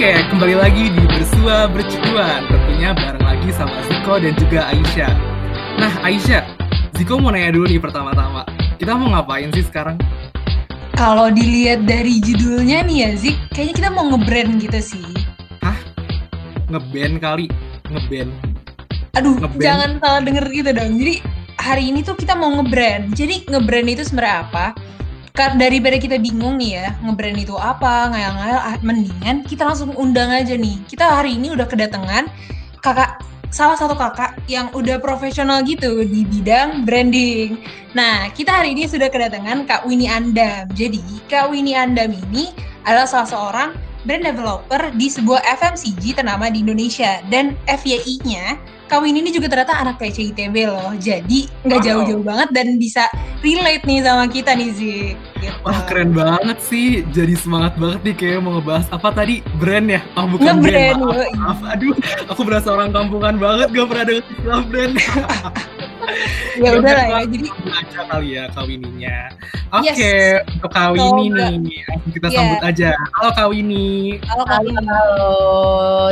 Oke, kembali lagi di Bersua Bercuan. Tentunya bareng lagi sama Ziko dan juga Aisyah. Nah, Aisyah, Ziko mau nanya dulu nih pertama-tama. Kita mau ngapain sih sekarang? Kalau dilihat dari judulnya nih ya, Zik, kayaknya kita mau nge-brand gitu sih. Hah? Ngeband kali? Ngeband? Aduh, Nge-brand? jangan salah denger gitu dong. Jadi hari ini tuh kita mau nge-brand. Jadi nge-brand itu sebenarnya apa? Daripada kita bingung nih ya, nge-brand itu apa, ngayal-ngayal, ah, mendingan kita langsung undang aja nih. Kita hari ini udah kedatangan kakak, salah satu kakak yang udah profesional gitu di bidang branding. Nah, kita hari ini sudah kedatangan Kak Winnie Andam. Jadi, Kak Winnie Andam ini adalah salah seorang brand developer di sebuah FMCG ternama di Indonesia. Dan FYI-nya, Kak Winnie ini juga ternyata anak PCITB loh. Jadi, nggak Wow. jauh-jauh banget dan bisa relate nih sama kita nih, Zik. Gitu. Wah, keren banget sih. Jadi semangat banget nih kayak mau ngebahas apa tadi? Brand ya? Oh, bukan Nge-brand, brand. Maaf, yoi. maaf. Aduh, aku berasa orang kampungan banget gak pernah dengar istilah brand. Ya udah lah ya. Jadi, aja kali ya kawininya. Oke, Yes. untuk Kawini Semoga. nih, kita Iya. sambut aja. Halo Kawini. Halo, Winnie. halo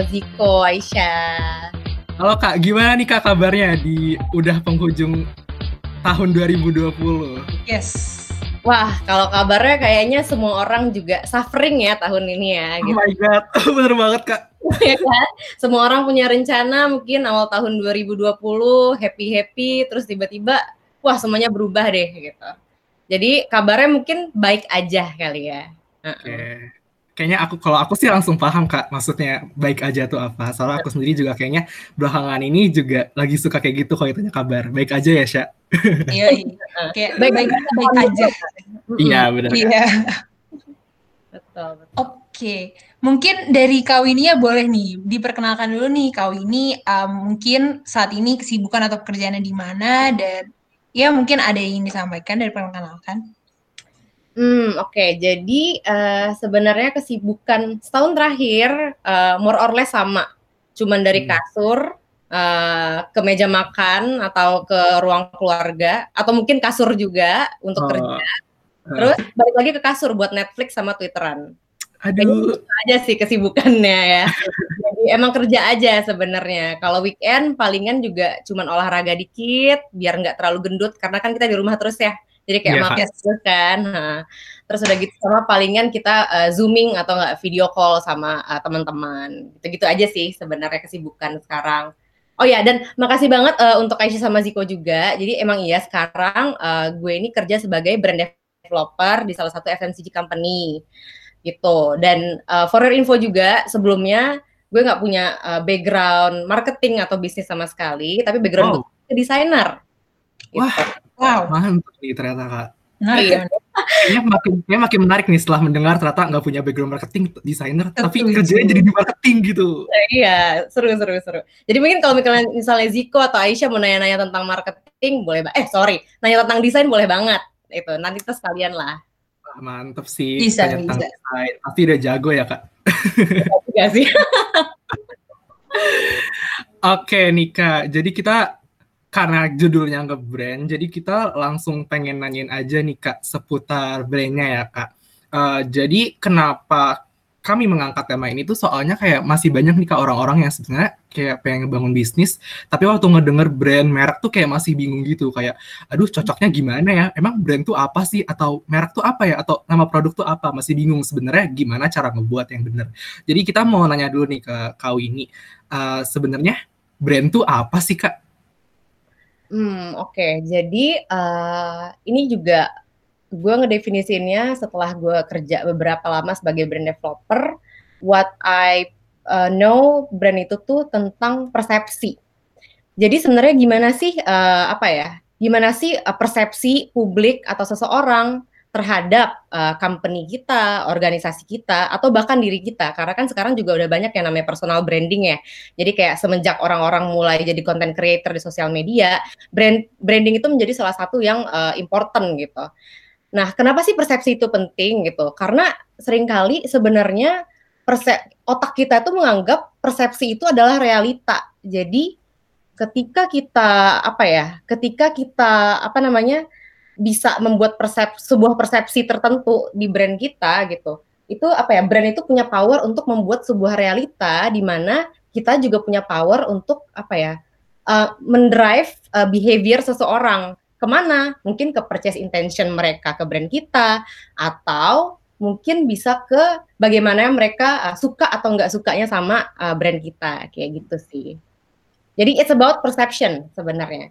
Ziko, Aisyah. Halo Kak, gimana nih Kak kabarnya di udah penghujung tahun 2020? Yes. Wah, kalau kabarnya kayaknya semua orang juga suffering ya tahun ini ya. Oh Gitu. my god, bener banget Kak. ya kan? Semua orang punya rencana mungkin awal tahun 2020 happy-happy, terus tiba-tiba wah semuanya berubah deh gitu. Jadi kabarnya mungkin baik aja kali ya. Oke. Kayaknya aku kalau aku sih langsung paham Kak, maksudnya baik aja tuh apa. Soalnya aku sendiri juga kayaknya belakangan ini juga lagi suka kayak gitu kalau ditanya kabar. Baik aja ya, Sya? Iya, iya. Kayak Baik- baik, baik, aja. Iya, bener. Kak. Iya. Betul. betul. Oke, mungkin dari Kak Winnie ya boleh nih diperkenalkan dulu nih Kak Winnie um, mungkin saat ini kesibukan atau pekerjaannya di mana dan ya mungkin ada yang ingin disampaikan dari perkenalkan. Hmm, oke. Jadi eh, sebenarnya kesibukan setahun terakhir eh, more or less sama. Cuman dari Hmm. kasur eh, ke meja makan atau ke ruang keluarga atau mungkin kasur juga untuk Oh, kerja. Terus balik lagi ke kasur buat Netflix sama Twitteran. aduh, Itu aja sih kesibukannya ya. Jadi emang kerja aja sebenarnya. Kalau weekend palingan juga cuman olahraga dikit biar nggak terlalu gendut karena kan kita di rumah terus ya. Jadi kayak makan Kak. terus kan. Nah, terus udah gitu sama palingan kita eh, zooming atau nggak video call sama eh, teman-teman. Gitu-gitu aja sih sebenarnya kesibukan sekarang. Oh ya, dan makasih banget eh, untuk Aisyah sama Ziko juga. Jadi emang iya sekarang eh, gue ini kerja sebagai brand developer di salah satu FMCG company gitu. Dan uh, for your info juga sebelumnya gue nggak punya uh, background marketing atau bisnis sama sekali, tapi background Wow. gue desainer. Gitu. Wah. Wow, mantap nih ternyata Kak. menarik Iya. ya. Kayaknya makin, kayaknya makin menarik nih setelah mendengar ternyata nggak punya background marketing, desainer, tapi kerjanya jadi di marketing gitu. Iya, seru seru seru. Jadi mungkin kalau misalnya, misalnya Ziko atau Aisyah mau nanya-nanya tentang marketing boleh eh sorry, nanya tentang desain boleh banget. Itu nanti kita sekalian lah. Wah, Mantep sih. Bisa, tanya bisa. desain. Pasti udah jago ya Kak. Iya sih. Oke Nika, jadi kita karena judulnya nge-brand, jadi kita langsung pengen nanyain aja nih Kak seputar brandnya ya Kak. Eh, jadi kenapa kami mengangkat tema ini tuh soalnya kayak masih banyak nih Kak orang-orang yang sebenarnya kayak pengen ngebangun bisnis, tapi waktu ngedenger brand merek tuh kayak masih bingung gitu kayak, aduh cocoknya gimana ya? Emang brand tuh apa sih? Atau merek tuh apa ya? Atau nama produk tuh apa? Masih bingung sebenarnya gimana cara ngebuat yang bener. Jadi kita mau nanya dulu nih ke Kak Winnie, eh, sebenarnya brand tuh apa sih Kak? Hmm, oke. Jadi eh, ini juga gue ngedefinisinnya setelah gue kerja beberapa lama sebagai brand developer. What I uh, know brand itu tuh tentang persepsi. Jadi sebenarnya gimana sih eh, apa ya? Gimana sih eh, persepsi publik atau seseorang terhadap eh, company kita, organisasi kita, atau bahkan diri kita? Karena kan sekarang juga udah banyak yang namanya personal branding ya. Jadi kayak semenjak orang-orang mulai jadi content creator di sosial media, brand branding itu menjadi salah satu yang eh, important gitu. Nah, kenapa sih persepsi itu penting gitu? Karena sering kali sebenarnya perse- otak kita itu menganggap persepsi itu adalah realita. Jadi ketika kita apa ya? Ketika kita apa namanya? Bisa membuat persep sebuah persepsi tertentu di brand kita gitu. itu apa ya brand itu punya power untuk membuat sebuah realita di mana kita juga punya power untuk apa ya uh, mendrive uh, behavior seseorang. Ke mana? Mungkin ke purchase intention mereka ke brand kita atau mungkin bisa ke bagaimana mereka uh, suka atau nggak sukanya sama uh, brand kita. Kayak gitu sih. Jadi it's about perception sebenarnya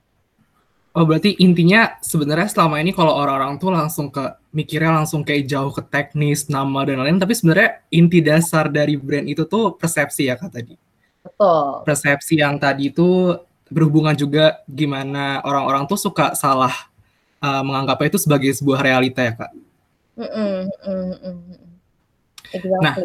Oh berarti intinya sebenarnya selama ini kalau orang-orang tuh langsung ke mikirnya langsung kayak jauh ke teknis nama dan lain-lain, tapi sebenarnya inti dasar dari brand itu tuh persepsi ya kak tadi. Betul. Persepsi yang tadi itu berhubungan juga gimana orang-orang tuh suka salah uh, menganggapnya itu sebagai sebuah realita ya kak. Mm -mm, mm -mm. Exactly. Nah,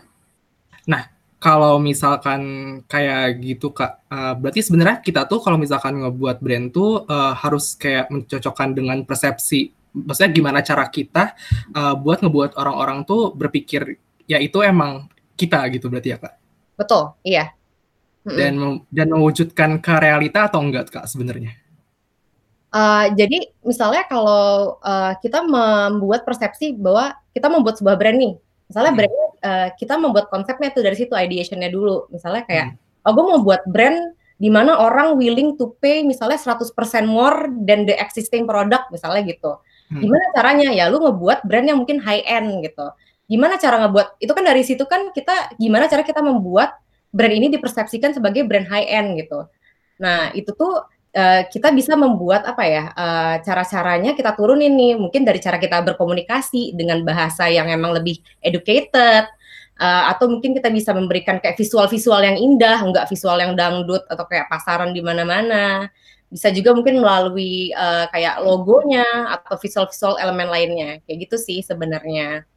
nah kalau misalkan kayak gitu kak, uh, berarti sebenarnya kita tuh kalau misalkan ngebuat brand tuh uh, harus kayak mencocokkan dengan persepsi. Maksudnya gimana cara kita uh, buat ngebuat orang-orang tuh berpikir ya itu emang kita gitu berarti ya kak? Betul, iya. Dan dan mewujudkan ke realita atau enggak kak sebenarnya? Uh, jadi misalnya kalau uh, kita membuat persepsi bahwa kita membuat sebuah brand nih, misalnya hmm. Uh, kita membuat konsepnya tuh dari situ ideationnya dulu. Misalnya kayak, hmm. oh gue mau buat brand di mana orang willing to pay misalnya 100% more than the existing product misalnya gitu. Hmm. Gimana caranya? Ya lu ngebuat brand yang mungkin high end gitu. Gimana cara ngebuat? Itu kan dari situ kan kita gimana cara kita membuat brand ini dipersepsikan sebagai brand high end gitu. Nah, itu tuh uh, kita bisa membuat apa ya uh, cara-caranya kita turunin nih. Mungkin dari cara kita berkomunikasi dengan bahasa yang emang lebih educated uh, atau mungkin kita bisa memberikan kayak visual-visual yang indah enggak visual yang dangdut atau kayak pasaran di mana-mana. Bisa juga mungkin melalui uh, kayak logonya atau visual-visual elemen lainnya. Kayak gitu sih sebenarnya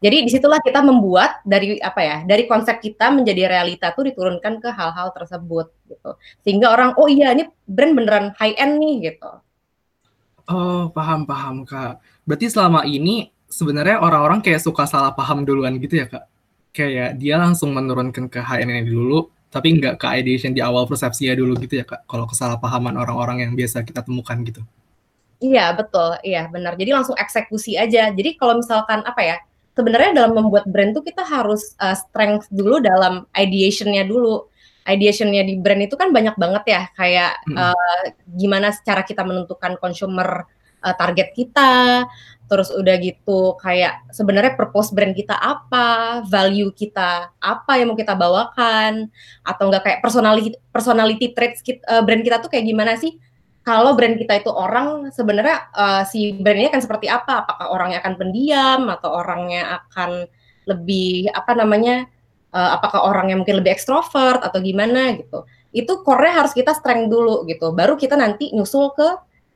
jadi di situlah kita membuat dari apa ya, dari konsep kita menjadi realita tuh diturunkan ke hal-hal tersebut gitu. Sehingga orang oh iya ini brand beneran high end nih gitu. Oh paham paham kak. Berarti selama ini sebenarnya orang-orang kayak suka salah paham duluan gitu ya kak? Kayak dia langsung menurunkan ke high end dulu, tapi nggak ke ideation di awal persepsinya dulu gitu ya kak? Kalau kesalahpahaman orang-orang yang biasa kita temukan gitu. Iya betul, iya benar. Jadi langsung eksekusi aja. Jadi kalau misalkan apa ya, sebenarnya dalam membuat brand tuh kita harus uh, strength dulu dalam ideationnya dulu. Ideationnya di brand itu kan banyak banget ya, kayak hmm. uh, gimana cara kita menentukan consumer uh, target kita, terus udah gitu kayak sebenarnya purpose brand kita apa, value kita apa yang mau kita bawakan, atau enggak kayak personality personality traits kita, uh, brand kita tuh kayak gimana sih? Kalau brand kita itu orang sebenarnya uh, si brand ini akan seperti apa? Apakah orangnya akan pendiam atau orangnya akan lebih apa namanya? Uh, apakah orangnya mungkin lebih ekstrovert atau gimana gitu? Itu core harus kita strength dulu gitu. Baru kita nanti nyusul ke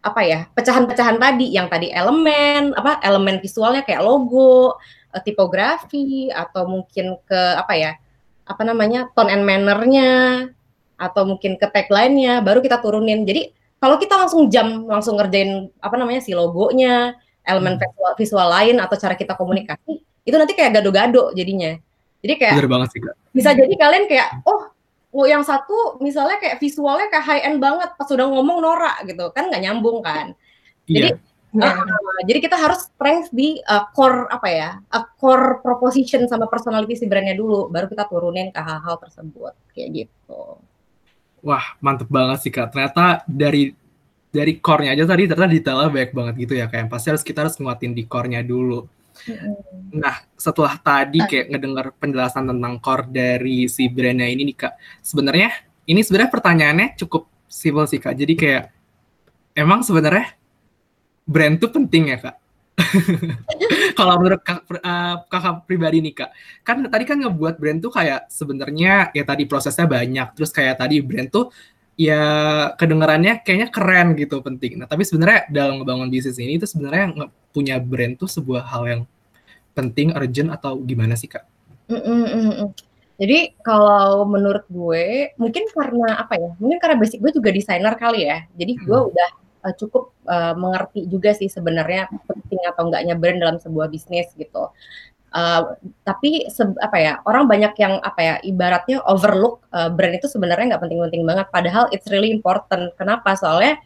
apa ya? pecahan-pecahan tadi yang tadi elemen apa? elemen visualnya kayak logo, uh, tipografi atau mungkin ke apa ya? apa namanya? tone and manner-nya atau mungkin ke tagline-nya baru kita turunin. Jadi kalau kita langsung jam langsung ngerjain apa namanya si logonya, elemen hmm. visual, visual lain atau cara kita komunikasi, itu nanti kayak gado-gado jadinya. Jadi kayak Bener banget sih, Kak. Bisa jadi kalian kayak oh oh yang satu misalnya kayak visualnya kayak high end banget pas sudah ngomong norak gitu kan nggak nyambung kan. Jadi yeah. Uh, jadi kita harus strength di uh, core apa ya, uh, core proposition sama personality si brandnya dulu, baru kita turunin ke hal-hal tersebut kayak gitu. Wah, mantep banget sih Kak. Ternyata dari dari core-nya aja tadi ternyata detailnya banyak banget gitu ya. Kayak pasti harus kita harus nguatin di core-nya dulu. Nah, setelah tadi ah. kayak ngedengar penjelasan tentang core dari si brandnya ini nih Kak. Sebenarnya ini sebenarnya pertanyaannya cukup simpel sih Kak. Jadi kayak emang sebenarnya brand tuh penting ya Kak? Kalau menurut kak, uh, kakak pribadi nih kak, kan tadi kan ngebuat brand tuh kayak sebenarnya ya tadi prosesnya banyak, terus kayak tadi brand tuh ya kedengarannya kayaknya keren gitu penting. Nah tapi sebenarnya dalam ngebangun bisnis ini itu sebenarnya punya brand tuh sebuah hal yang penting, urgent atau gimana sih kak? Mm -mm. Jadi kalau menurut gue mungkin karena apa ya? Mungkin karena basic gue juga desainer kali ya. Jadi gue hmm. udah uh, cukup uh, mengerti juga sih sebenarnya penting atau enggaknya brand dalam sebuah bisnis gitu. Uh, tapi apa ya orang banyak yang apa ya ibaratnya overlook uh, brand itu sebenarnya nggak penting-penting banget padahal it's really important kenapa soalnya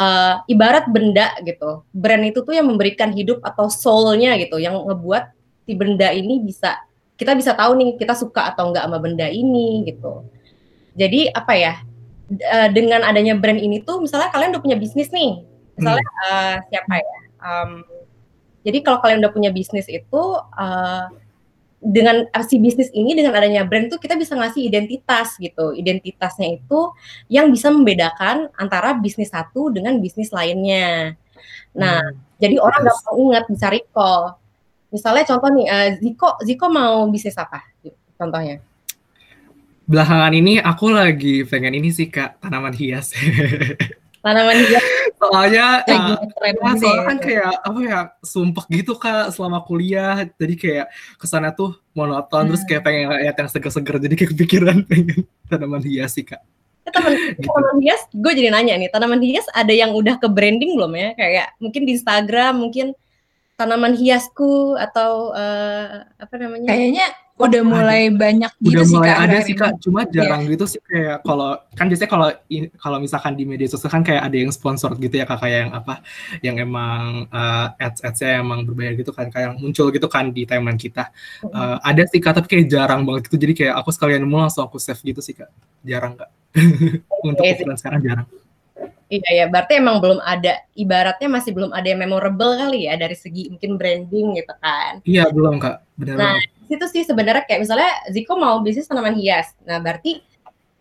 uh, ibarat benda gitu brand itu tuh yang memberikan hidup atau soulnya gitu yang ngebuat si benda ini bisa kita bisa tahu nih kita suka atau enggak sama benda ini gitu. Jadi apa ya? Uh, dengan adanya brand ini tuh misalnya kalian udah punya bisnis nih. Misalnya hmm. uh, siapa ya? Um, jadi kalau kalian udah punya bisnis itu uh, dengan si bisnis ini dengan adanya brand tuh kita bisa ngasih identitas gitu. Identitasnya itu yang bisa membedakan antara bisnis satu dengan bisnis lainnya. Nah, hmm. jadi orang nggak mau ingat bisa recall. Misalnya contoh nih, uh, Ziko Ziko mau bisnis apa? Contohnya. Belakangan ini aku lagi pengen ini sih kak tanaman hias. tanaman hias. Soalnya uh, ya, soalnya kan kayak apa ya sumpah gitu kak selama kuliah. Jadi kayak ke sana tuh monoton hmm. terus kayak pengen lihat yang seger-seger. Jadi kayak kepikiran pengen tanaman hias sih kak. Eh, Teman, gitu. tanaman hias gue jadi nanya nih tanaman hias ada yang udah ke branding belum ya? Kayak mungkin di Instagram mungkin tanaman hiasku atau uh, apa namanya? Kayaknya udah mulai ada. banyak gitu udah sih mulai kak, ada sih kak. Cuma iya. jarang yeah. gitu sih kayak kalau kan biasanya kalau kalau misalkan di media sosial kan kayak ada yang sponsor gitu ya kak kayak yang apa yang emang uh, ads adsnya emang berbayar gitu kan kayak muncul gitu kan di timeline kita. Uh, ada sih kak tapi kayak jarang banget gitu. Jadi kayak aku sekalian mau langsung aku save gitu sih kak. Jarang kak. Untuk ukuran sekarang jarang Iya ya, berarti emang belum ada ibaratnya masih belum ada yang memorable kali ya dari segi mungkin branding gitu kan. Iya, belum Kak. Benar nah, itu sih sebenarnya kayak misalnya Ziko mau bisnis tanaman hias. Nah, berarti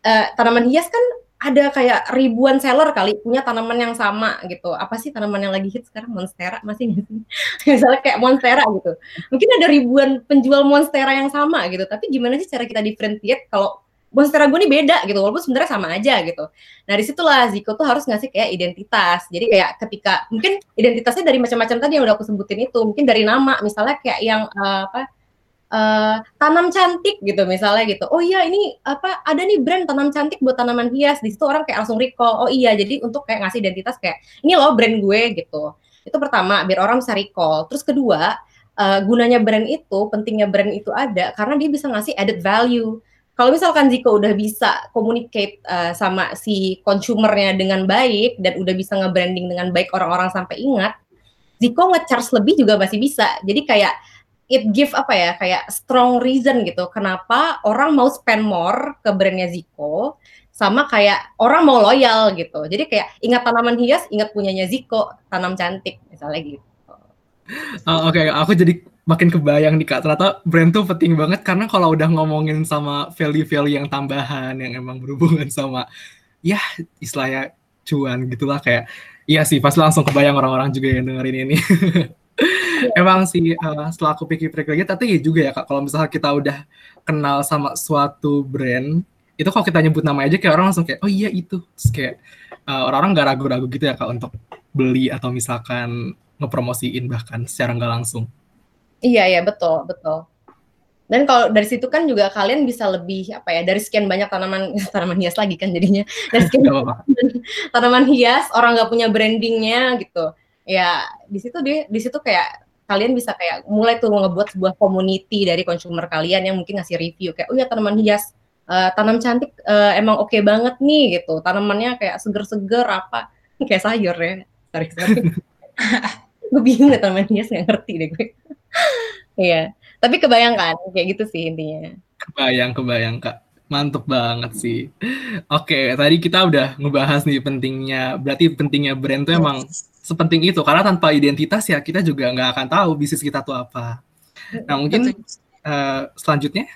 uh, tanaman hias kan ada kayak ribuan seller kali punya tanaman yang sama gitu. Apa sih tanaman yang lagi hit sekarang? Monstera masih nggak sih? Misalnya kayak Monstera gitu. Mungkin ada ribuan penjual Monstera yang sama gitu. Tapi gimana sih cara kita differentiate kalau monstera gue nih beda gitu walaupun sebenarnya sama aja gitu. Nah di situlah Ziko tuh harus ngasih kayak identitas. Jadi kayak ketika mungkin identitasnya dari macam-macam tadi yang udah aku sebutin itu. Mungkin dari nama misalnya kayak yang uh, apa uh, tanam cantik gitu misalnya gitu. Oh iya ini apa ada nih brand tanam cantik buat tanaman hias. Di situ orang kayak langsung recall oh iya jadi untuk kayak ngasih identitas kayak ini loh brand gue gitu. Itu pertama biar orang bisa recall. Terus kedua uh, gunanya brand itu pentingnya brand itu ada karena dia bisa ngasih added value kalau misalkan Ziko udah bisa communicate uh, sama si consumernya dengan baik dan udah bisa nge-branding dengan baik orang-orang sampai ingat, Ziko nge-charge lebih juga masih bisa. Jadi kayak it give apa ya kayak strong reason gitu kenapa orang mau spend more ke brandnya Ziko sama kayak orang mau loyal gitu. Jadi kayak ingat tanaman hias, ingat punyanya Ziko, tanam cantik misalnya gitu. Oh, Oke, okay. aku jadi makin kebayang nih kak. Ternyata brand tuh penting banget karena kalau udah ngomongin sama value-value yang tambahan yang emang berhubungan sama ya istilahnya cuan gitulah kayak iya sih pasti langsung kebayang orang-orang juga yang dengerin ini. Emang sih uh, setelah aku pikir-pikir lagi tapi ya juga ya kak kalau misalnya kita udah kenal sama suatu brand itu kalau kita nyebut nama aja kayak orang langsung kayak oh iya itu. Terus kayak uh, orang-orang nggak ragu-ragu gitu ya kak untuk beli atau misalkan ngepromosiin bahkan secara nggak langsung. Iya ya betul betul. Dan kalau dari situ kan juga kalian bisa lebih apa ya dari sekian banyak tanaman tanaman hias lagi kan jadinya. Dari sekian tanaman hias orang nggak punya brandingnya gitu. Ya di situ deh di situ kayak kalian bisa kayak mulai tuh ngebuat sebuah community dari consumer kalian yang mungkin ngasih review kayak oh ya tanaman hias uh, tanam cantik uh, emang oke okay banget nih gitu. Tanamannya kayak seger-seger apa kayak sayur ya. Sorry sorry gue bingung ya tanaman hias nggak ngerti deh gue Iya, tapi kebayangkan kayak gitu sih intinya. Kebayang, kebayang kak. Mantep banget sih. Oke, tadi kita udah ngebahas nih pentingnya, berarti pentingnya brand tuh emang sepenting itu. Karena tanpa identitas ya kita juga nggak akan tahu bisnis kita tuh apa. Nah mungkin uh, selanjutnya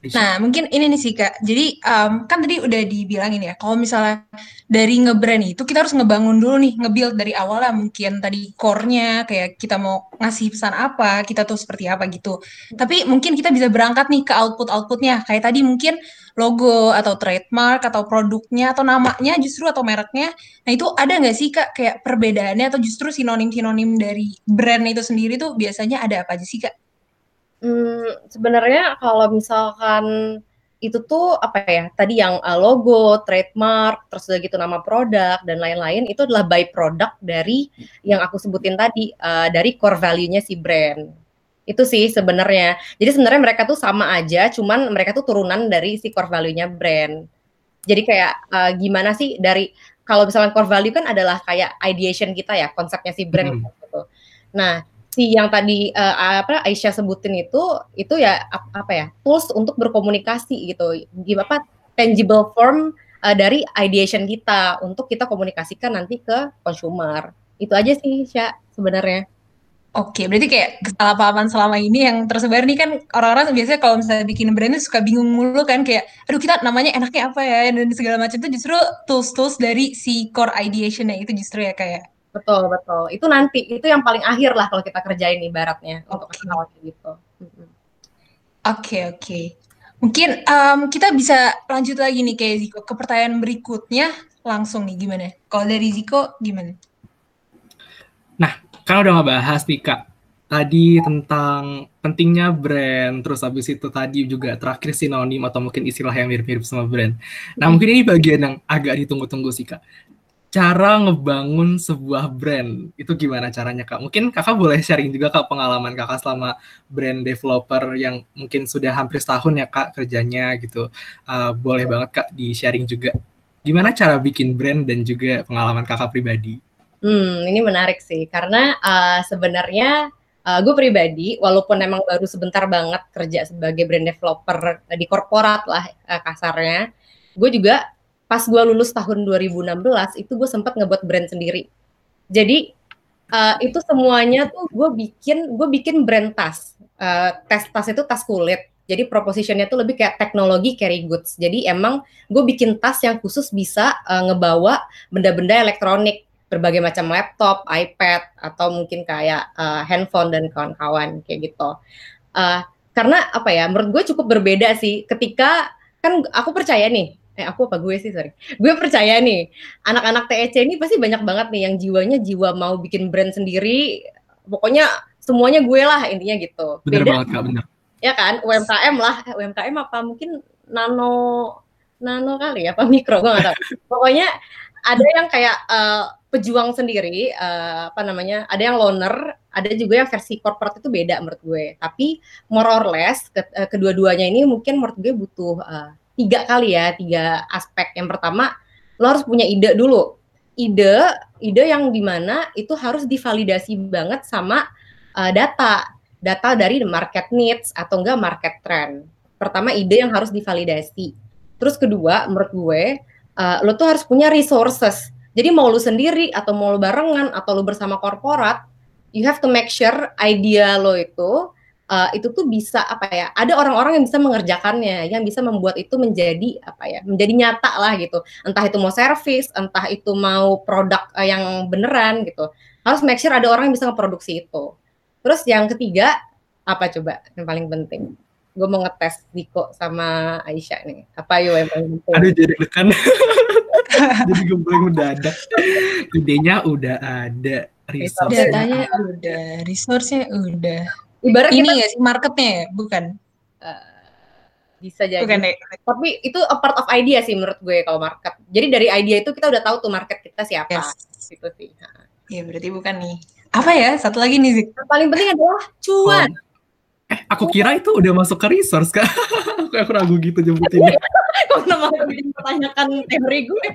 Nah, mungkin ini nih sih Kak. Jadi um, kan tadi udah dibilangin ya, kalau misalnya dari ngebrand itu kita harus ngebangun dulu nih, ngebuild dari awal lah mungkin tadi core-nya kayak kita mau ngasih pesan apa, kita tuh seperti apa gitu. Tapi mungkin kita bisa berangkat nih ke output-outputnya. Kayak tadi mungkin logo atau trademark atau produknya atau namanya justru atau mereknya. Nah, itu ada nggak sih Kak kayak perbedaannya atau justru sinonim-sinonim dari brand itu sendiri tuh biasanya ada apa aja sih Kak? Hmm, sebenarnya kalau misalkan itu tuh apa ya, tadi yang, uh, logo, trademark, terus udah gitu nama produk dan lain-lain itu adalah by product dari yang aku sebutin tadi, uh, dari core value-nya si brand. Itu sih sebenarnya. Jadi sebenarnya mereka tuh sama aja, cuman mereka tuh turunan dari si core value-nya brand. Jadi kayak, uh, gimana sih dari kalau misalnya core value kan adalah kayak ideation kita ya, konsepnya si brand hmm. gitu. Nah, si yang tadi uh, apa Aisyah sebutin itu itu ya apa ya tools untuk berkomunikasi gitu. Gimana tangible form uh, dari ideation kita untuk kita komunikasikan nanti ke consumer. Itu aja sih Syah sebenarnya. Oke, berarti kayak kesalahpahaman selama ini yang tersebar nih kan orang-orang biasanya kalau misalnya bikin brand suka bingung mulu kan kayak, aduh kita namanya enaknya apa ya? Dan segala macam. Itu justru tools-tools dari si core ideationnya itu justru ya kayak. Betul betul. Itu nanti itu yang paling akhir lah kalau kita kerjain ibaratnya okay. untuk hal gitu. Oke okay, oke. Okay. Mungkin um, kita bisa lanjut lagi nih kayak Ziko ke pertanyaan berikutnya langsung nih gimana? Kalau dari Ziko gimana? Nah, kan udah ngebahas nih kak tadi tentang pentingnya brand, terus habis itu tadi juga terakhir sinonim atau mungkin istilah yang mirip-mirip sama brand. Nah mungkin ini bagian yang agak ditunggu-tunggu sih kak. Cara ngebangun sebuah brand itu gimana caranya kak? Mungkin kakak boleh sharing juga kak pengalaman kakak selama brand developer yang mungkin sudah hampir setahun ya kak kerjanya gitu. Uh, boleh banget kak di sharing juga. Gimana cara bikin brand dan juga pengalaman kakak pribadi? Hmm, ini menarik sih karena uh, sebenarnya uh, gue pribadi walaupun emang baru sebentar banget kerja sebagai brand developer di korporat lah uh, kasarnya, gue juga pas gue lulus tahun 2016 itu gue sempat ngebuat brand sendiri. Jadi uh, itu semuanya tuh gue bikin gue bikin brand tas. Uh, tas tas itu tas kulit. Jadi propositionnya tuh lebih kayak teknologi carry goods. Jadi emang gue bikin tas yang khusus bisa uh, ngebawa benda-benda elektronik berbagai macam laptop, iPad atau mungkin kayak uh, handphone dan kawan-kawan kayak gitu. Uh, karena apa ya? Menurut gue cukup berbeda sih ketika kan aku percaya nih eh aku apa gue sih sorry. Gue percaya nih anak-anak TEC ini pasti banyak banget nih yang jiwanya jiwa mau bikin brand sendiri. Pokoknya semuanya gue lah intinya gitu. Bener Beda, banget kak bener. Ya kan UMKM lah. UMKM apa? Mungkin nano nano kali ya apa mikro gue gak tahu. Pokoknya ada yang kayak uh, pejuang sendiri uh, apa namanya ada yang loner ada juga yang versi corporate itu beda menurut gue. Tapi more or less ke, uh, kedua-duanya ini mungkin menurut gue butuh uh, tiga kali ya tiga aspek. Yang pertama lo harus punya ide dulu. Ide ide yang di mana itu harus divalidasi banget sama uh, data. Data dari market needs atau enggak market trend. Pertama ide yang harus divalidasi. Terus kedua menurut gue uh, lo tuh harus punya resources. Jadi mau lu sendiri atau mau lu barengan atau lu bersama korporat, you have to make sure idea lo itu uh, itu tuh bisa apa ya? Ada orang-orang yang bisa mengerjakannya, yang bisa membuat itu menjadi apa ya? Menjadi nyata lah gitu. Entah itu mau service, entah itu mau produk uh, yang beneran gitu. Harus make sure ada orang yang bisa ngeproduksi itu. Terus yang ketiga apa coba yang paling penting? Gue mau ngetes Diko sama Aisyah nih. Apa yuk yang paling penting? Aduh jadi dekan. jadi gembleng mendadak idenya udah ada resource datanya udah resource-nya udah ibarat ini ya sih marketnya ya bukan uh, bisa jadi bukan, ya. tapi itu a part of idea sih menurut gue kalau market jadi dari idea itu kita udah tahu tuh market kita siapa yes. gitu sih ya berarti bukan nih apa ya satu lagi nih Zik. Yang paling penting adalah cuan oh. Aku kira itu udah masuk ke resource kan? aku, aku ragu gitu nyebutinnya. Kok nama mempertanyakan teori gue?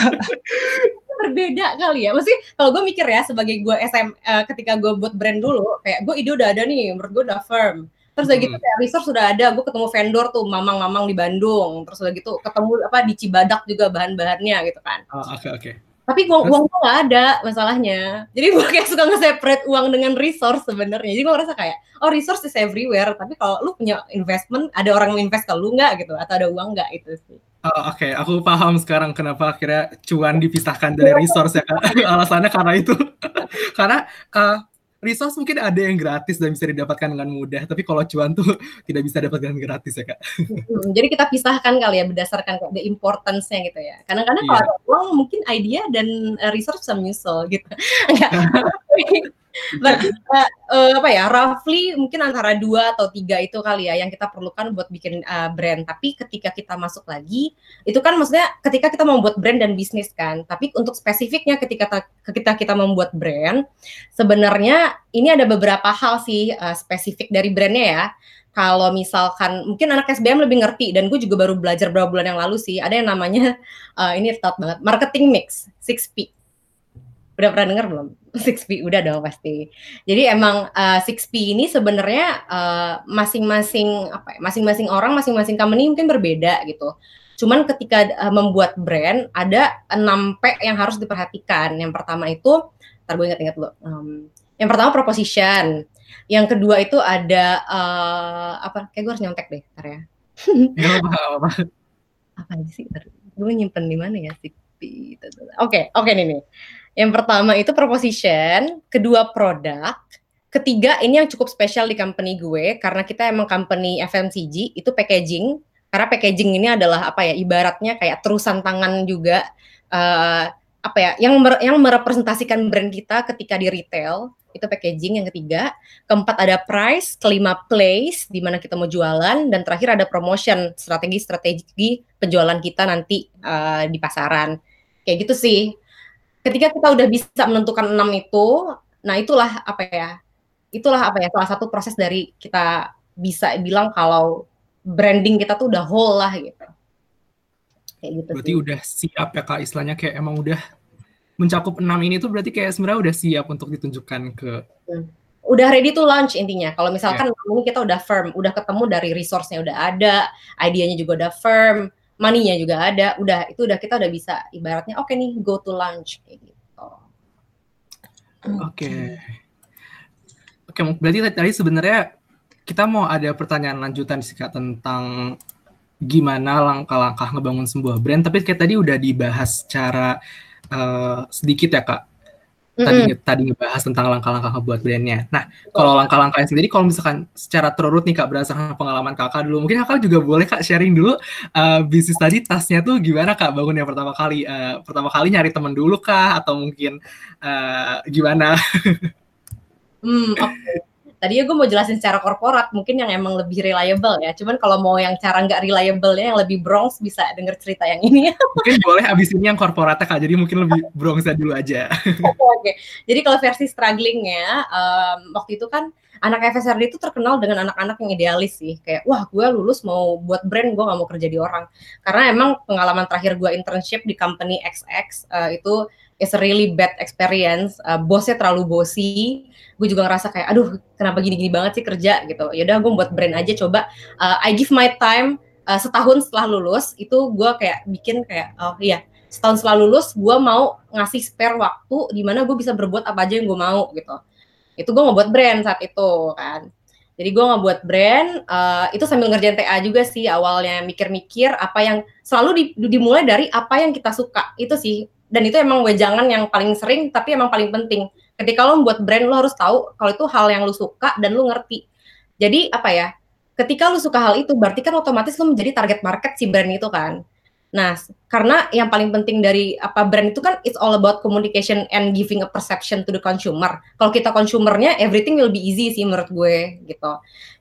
Berbeda kali ya. Maksudnya kalau gue mikir ya sebagai gue SM uh, eh, ketika gue buat brand dulu, kayak gue ide udah ada nih, menurut gue udah firm. Terus udah gitu hmm. kayak resource sudah ada, gue ketemu vendor tuh mamang-mamang di Bandung. Terus udah gitu ketemu apa di Cibadak juga bahan-bahannya gitu kan. Oh, oke okay, oke. Okay tapi uang uang tuh nggak ada masalahnya. Jadi gue kayak suka nge-separate uang dengan resource sebenarnya. Jadi gue ngerasa kayak oh resource is everywhere. Tapi kalau lu punya investment ada orang yang invest ke lu nggak gitu? Atau ada uang nggak itu sih? Oh, Oke, okay. aku paham sekarang kenapa akhirnya cuan dipisahkan dari resource ya kak. Alasannya karena itu, karena uh, resource mungkin ada yang gratis dan bisa didapatkan dengan mudah, tapi kalau cuan tuh tidak bisa dapatkan gratis ya kak. Hmm, jadi kita pisahkan kali ya berdasarkan the importance-nya gitu ya. Kadang-kadang yeah. kalau uang mungkin idea dan eh, resource bisa menyusul gitu. Uh, apa ya, roughly mungkin antara dua atau tiga itu kali ya yang kita perlukan buat bikin uh, brand. Tapi ketika kita masuk lagi, itu kan maksudnya ketika kita membuat brand dan bisnis kan. Tapi untuk spesifiknya ketika kita kita membuat brand, sebenarnya ini ada beberapa hal sih uh, spesifik dari brandnya ya. Kalau misalkan mungkin anak SBM lebih ngerti dan gue juga baru belajar beberapa bulan yang lalu sih ada yang namanya uh, ini top banget marketing mix 6P Udah pernah dengar belum? 6P udah dong pasti. Jadi emang uh, 6P ini sebenarnya uh, masing-masing apa ya? Masing-masing orang, masing-masing company mungkin berbeda gitu. Cuman ketika uh, membuat brand ada 6 P yang harus diperhatikan. Yang pertama itu, ntar gue ingat-ingat dulu. Um, yang pertama proposition. Yang kedua itu ada uh, apa? Kayak gue harus nyontek deh, ntar ya. apa aja sih? Gue nyimpen di mana ya 6P? Oke, okay, oke okay, nih nih. Yang pertama itu proposition, kedua produk, ketiga ini yang cukup spesial di company gue karena kita emang company FMCG itu packaging. Karena packaging ini adalah apa ya ibaratnya kayak terusan tangan juga uh, apa ya yang mer yang merepresentasikan brand kita ketika di retail itu packaging yang ketiga. Keempat ada price kelima place di mana kita mau jualan dan terakhir ada promotion strategi strategi penjualan kita nanti uh, di pasaran. Kayak gitu sih ketika kita udah bisa menentukan enam itu, nah itulah apa ya? Itulah apa ya? Salah satu proses dari kita bisa bilang kalau branding kita tuh udah whole lah gitu. Kayak gitu. Berarti sih. udah siap ya kak istilahnya kayak emang udah mencakup enam ini tuh berarti kayak sebenarnya udah siap untuk ditunjukkan ke hmm. udah ready to launch intinya. Kalau misalkan yeah. ini kita udah firm, udah ketemu dari resource-nya udah ada, idenya juga udah firm, money-nya juga ada, udah itu udah kita udah bisa ibaratnya oke okay nih go to lunch kayak gitu. Oke. Okay. Oke, okay, berarti tadi sebenarnya kita mau ada pertanyaan lanjutan sih Kak tentang gimana langkah-langkah ngebangun sebuah brand, tapi kayak tadi udah dibahas secara uh, sedikit ya Kak tadi mm -hmm. tadi ngebahas tentang langkah-langkah buat brandnya. Nah, kalau langkah-langkahnya sendiri, kalau misalkan secara terurut nih kak berdasarkan pengalaman kakak dulu, mungkin kakak juga boleh kak sharing dulu uh, bisnis tadi tasnya tuh gimana kak bangun yang pertama kali? Uh, pertama kali nyari temen dulu kah atau mungkin uh, gimana? hmm, oke. Okay tadinya gue mau jelasin secara korporat mungkin yang emang lebih reliable ya. Cuman kalau mau yang cara nggak reliable ya yang lebih bronx bisa denger cerita yang ini. Mungkin boleh abis ini yang korporatnya kak. Jadi mungkin lebih bronxnya dulu aja. Oke okay, jadi kalau versi strugglingnya um, waktu itu kan anak FSRD itu terkenal dengan anak-anak yang idealis sih. Kayak wah gue lulus mau buat brand gue nggak mau kerja di orang. Karena emang pengalaman terakhir gue internship di company XX uh, itu is a really bad experience. Uh, bosnya terlalu bossy gue juga ngerasa kayak aduh kenapa gini-gini banget sih kerja? Gitu. Ya udah gue buat brand aja coba uh, I give my time uh, setahun setelah lulus itu gue kayak bikin kayak oh iya setahun setelah lulus gue mau ngasih spare waktu di mana gue bisa berbuat apa aja yang gue mau gitu. Itu gue ngebuat brand saat itu kan. Jadi gue ngebuat brand uh, itu sambil ngerjain TA juga sih awalnya mikir-mikir apa yang selalu di, dimulai dari apa yang kita suka. Itu sih dan itu emang wejangan yang paling sering tapi emang paling penting. Ketika lo membuat brand lo harus tahu kalau itu hal yang lo suka dan lo ngerti. Jadi apa ya ketika lo suka hal itu berarti kan otomatis lo menjadi target market si brand itu kan. Nah karena yang paling penting dari apa brand itu kan it's all about communication and giving a perception to the consumer. Kalau kita consumernya everything will be easy sih menurut gue gitu.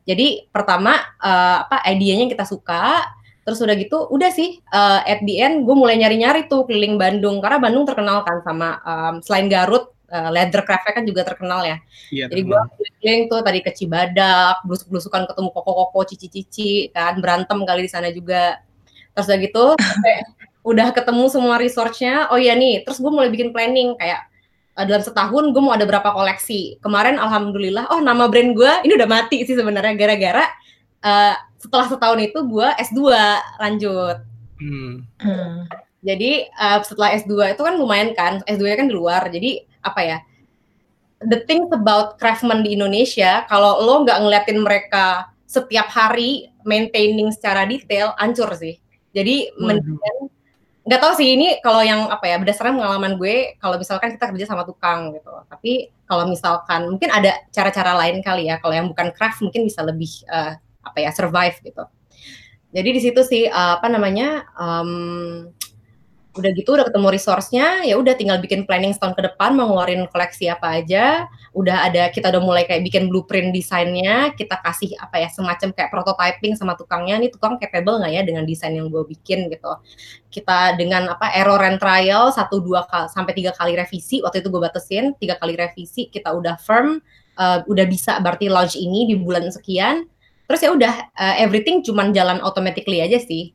Jadi pertama uh, apa idenya kita suka terus udah gitu udah sih uh, at the end gue mulai nyari-nyari tuh keliling Bandung karena Bandung terkenal kan sama um, selain Garut uh, leather craft kan juga terkenal ya. Iya, Jadi gue keliling tuh tadi ke Cibadak, blusuk-blusukan ketemu koko-koko, cici-cici, kan berantem kali di sana juga. Terus udah gitu, udah ketemu semua resource-nya. Oh iya nih, terus gue mulai bikin planning kayak uh, dalam setahun gue mau ada berapa koleksi. Kemarin alhamdulillah, oh nama brand gue ini udah mati sih sebenarnya gara-gara uh, setelah setahun itu gue S2 lanjut. Hmm. Hmm. Jadi uh, setelah S2 itu kan lumayan kan, S2 kan di luar. Jadi apa ya the thing about craftsman di Indonesia kalau lo nggak ngeliatin mereka setiap hari maintaining secara detail ancur sih jadi mendingan nggak tahu sih ini kalau yang apa ya berdasarkan pengalaman gue kalau misalkan kita kerja sama tukang gitu tapi kalau misalkan mungkin ada cara-cara lain kali ya kalau yang bukan craft mungkin bisa lebih uh, apa ya survive gitu. Jadi di situ sih uh, apa namanya um, udah gitu udah ketemu resource-nya ya udah tinggal bikin planning setahun ke depan mau koleksi apa aja. Udah ada kita udah mulai kayak bikin blueprint desainnya kita kasih apa ya semacam kayak prototyping sama tukangnya. Nih tukang capable nggak ya dengan desain yang gue bikin gitu. Kita dengan apa error and trial satu dua kali sampai tiga kali revisi waktu itu gue batasin tiga kali revisi kita udah firm uh, udah bisa berarti launch ini di bulan sekian terus ya udah uh, everything cuman jalan automatically aja sih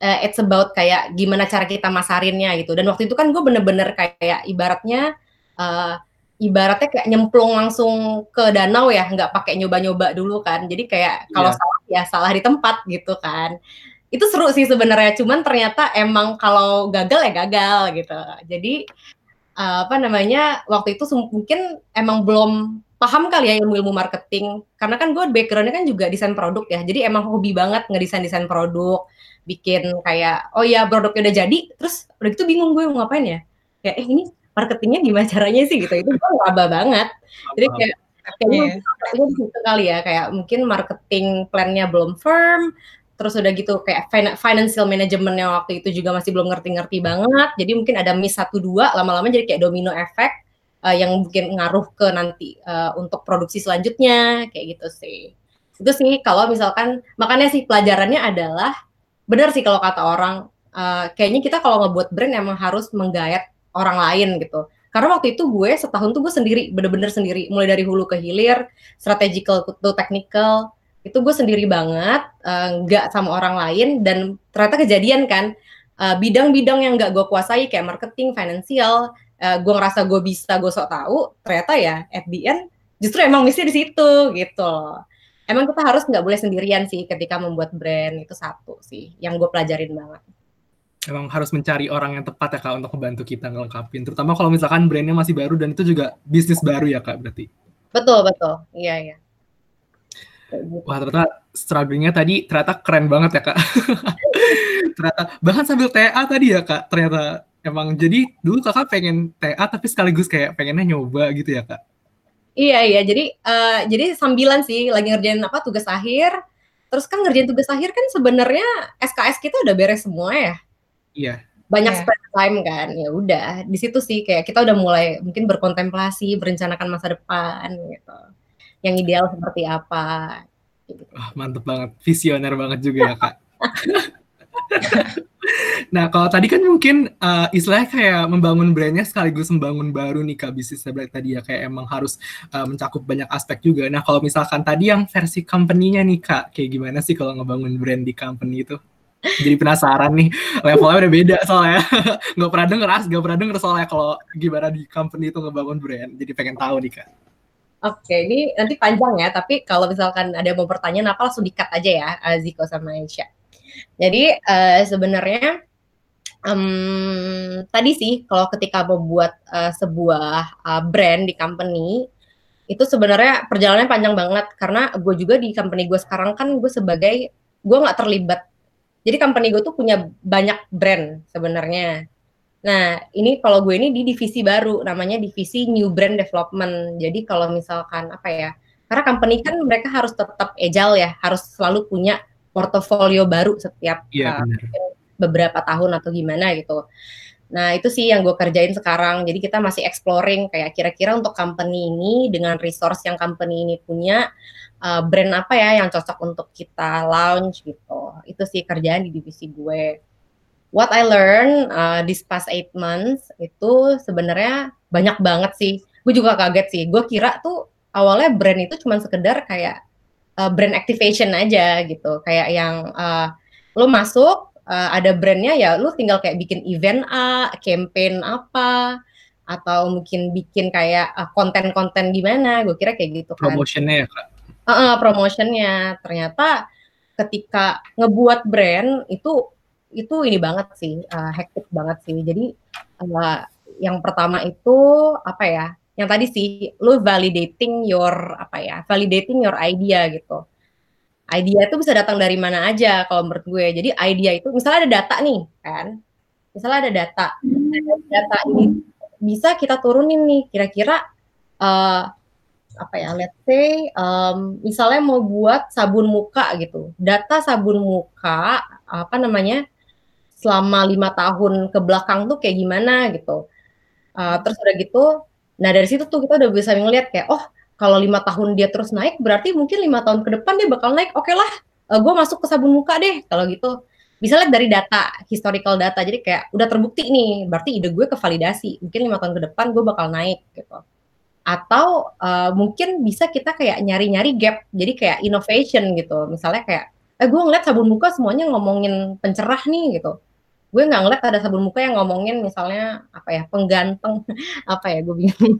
uh, it's about kayak gimana cara kita masarinnya gitu. Dan waktu itu kan gue bener-bener kayak ibaratnya uh, ibaratnya kayak nyemplung langsung ke danau ya, nggak pakai nyoba-nyoba dulu kan. Jadi kayak kalau yeah. salah ya salah di tempat gitu kan. Itu seru sih sebenarnya, cuman ternyata emang kalau gagal ya gagal gitu. Jadi uh, apa namanya waktu itu mungkin emang belum paham kali ya ilmu-ilmu marketing. Karena kan gue backgroundnya kan juga desain produk ya. Jadi emang hobi banget ngedesain desain produk. Bikin kayak oh ya produknya udah jadi terus udah gitu bingung gue mau ngapain ya? Kayak eh ini marketingnya gimana caranya sih? Gitu. Itu gue ngeraba banget. Jadi kayak kayaknya yeah. gitu kali ya. Kayak mungkin marketing plannya belum firm terus udah gitu kayak financial managementnya waktu itu juga masih belum ngerti-ngerti banget. Jadi mungkin ada miss satu dua lama-lama jadi kayak domino effect uh, yang mungkin ngaruh ke nanti uh, untuk produksi selanjutnya kayak gitu sih. Itu sih kalau misalkan makanya sih pelajarannya adalah benar sih kalau kata orang uh, kayaknya kita kalau ngebuat brand emang harus menggayat orang lain gitu. Karena waktu itu gue setahun tuh gue sendiri, bener-bener sendiri, mulai dari hulu ke hilir, strategical to technical, itu gue sendiri banget, nggak uh, sama orang lain, dan ternyata kejadian kan, bidang-bidang uh, yang nggak gue kuasai kayak marketing, financial, uh, gue ngerasa gue bisa, gue sok tahu, ternyata ya at the end justru emang misi di situ gitu Emang kita harus nggak boleh sendirian sih ketika membuat brand itu satu sih yang gue pelajarin banget. Emang harus mencari orang yang tepat ya kak untuk membantu kita ngelengkapin. Terutama kalau misalkan brandnya masih baru dan itu juga bisnis baru ya kak berarti. Betul betul. Iya iya. Wah ternyata strugglingnya tadi ternyata keren banget ya kak. Ternyata bahkan sambil TA tadi ya kak ternyata emang jadi dulu kakak pengen TA tapi sekaligus kayak pengennya nyoba gitu ya kak iya iya jadi uh, jadi sambilan sih lagi ngerjain apa tugas akhir terus kan ngerjain tugas akhir kan sebenarnya SKS kita udah beres semua ya Iya. Banyak yeah. spend time kan, ya udah di situ sih kayak kita udah mulai mungkin berkontemplasi, berencanakan masa depan gitu. Yang ideal seperti apa. Gitu. Wah, mantep banget, visioner banget juga ya kak. nah kalau tadi kan mungkin uh, istilahnya kayak membangun brandnya sekaligus membangun baru nih kak bisnis tadi ya kayak emang harus uh, mencakup banyak aspek juga. Nah kalau misalkan tadi yang versi company-nya nih kak, kayak gimana sih kalau ngebangun brand di company itu? jadi penasaran nih levelnya udah beda soalnya nggak pernah denger as nggak pernah denger soalnya kalau gimana di company itu ngebangun brand jadi pengen tahu nih kak Oke, ini nanti panjang ya, tapi kalau misalkan ada mau pertanyaan apa langsung dikat aja ya, uh, Ziko sama Aisyah. Jadi uh, sebenarnya um, tadi sih kalau ketika membuat uh, sebuah uh, brand di company itu sebenarnya perjalanannya panjang banget karena gue juga di company gue sekarang kan gue sebagai gue nggak terlibat jadi company gue tuh punya banyak brand sebenarnya. Nah, ini kalau gue ini di divisi baru, namanya divisi New Brand Development. Jadi kalau misalkan apa ya, karena company kan mereka harus tetap agile ya, harus selalu punya portofolio baru setiap yeah, uh, beberapa tahun atau gimana gitu. Nah, itu sih yang gue kerjain sekarang. Jadi kita masih exploring kayak kira-kira untuk company ini dengan resource yang company ini punya, uh, brand apa ya yang cocok untuk kita launch gitu. Itu sih kerjaan di divisi gue. What I learn uh, this past eight months itu sebenarnya banyak banget sih. Gue juga kaget sih. Gue kira tuh awalnya brand itu cuma sekedar kayak uh, brand activation aja gitu. Kayak yang uh, lo masuk uh, ada brandnya ya lo tinggal kayak bikin event A, campaign apa, atau mungkin bikin kayak konten-konten uh, gimana. Gue kira kayak gitu kan. Promotionnya ya kak? uh, promotionnya ternyata ketika ngebuat brand itu itu ini banget sih uh, hektik banget sih jadi uh, yang pertama itu apa ya yang tadi sih lu validating your apa ya validating your idea gitu. Idea itu bisa datang dari mana aja kalau menurut gue. Jadi idea itu misalnya ada data nih kan? Misalnya ada data. Data ini bisa kita turunin nih kira-kira uh, apa ya let's say um, misalnya mau buat sabun muka gitu. Data sabun muka apa namanya selama lima tahun ke belakang tuh kayak gimana gitu. Uh, terus udah gitu nah dari situ tuh kita udah bisa ngeliat kayak oh kalau lima tahun dia terus naik berarti mungkin lima tahun ke depan dia bakal naik. Oke lah uh, gue masuk ke sabun muka deh kalau gitu. Bisa lihat dari data historical data. Jadi kayak udah terbukti nih berarti ide gue kevalidasi. Mungkin lima tahun ke depan gue bakal naik gitu. Atau uh, mungkin bisa kita kayak nyari-nyari gap jadi kayak innovation gitu. Misalnya kayak eh gue ngeliat sabun muka semuanya ngomongin pencerah nih gitu gue nggak ngeliat ada sabun muka yang ngomongin misalnya apa ya pengganteng. Apa ya gue bingung.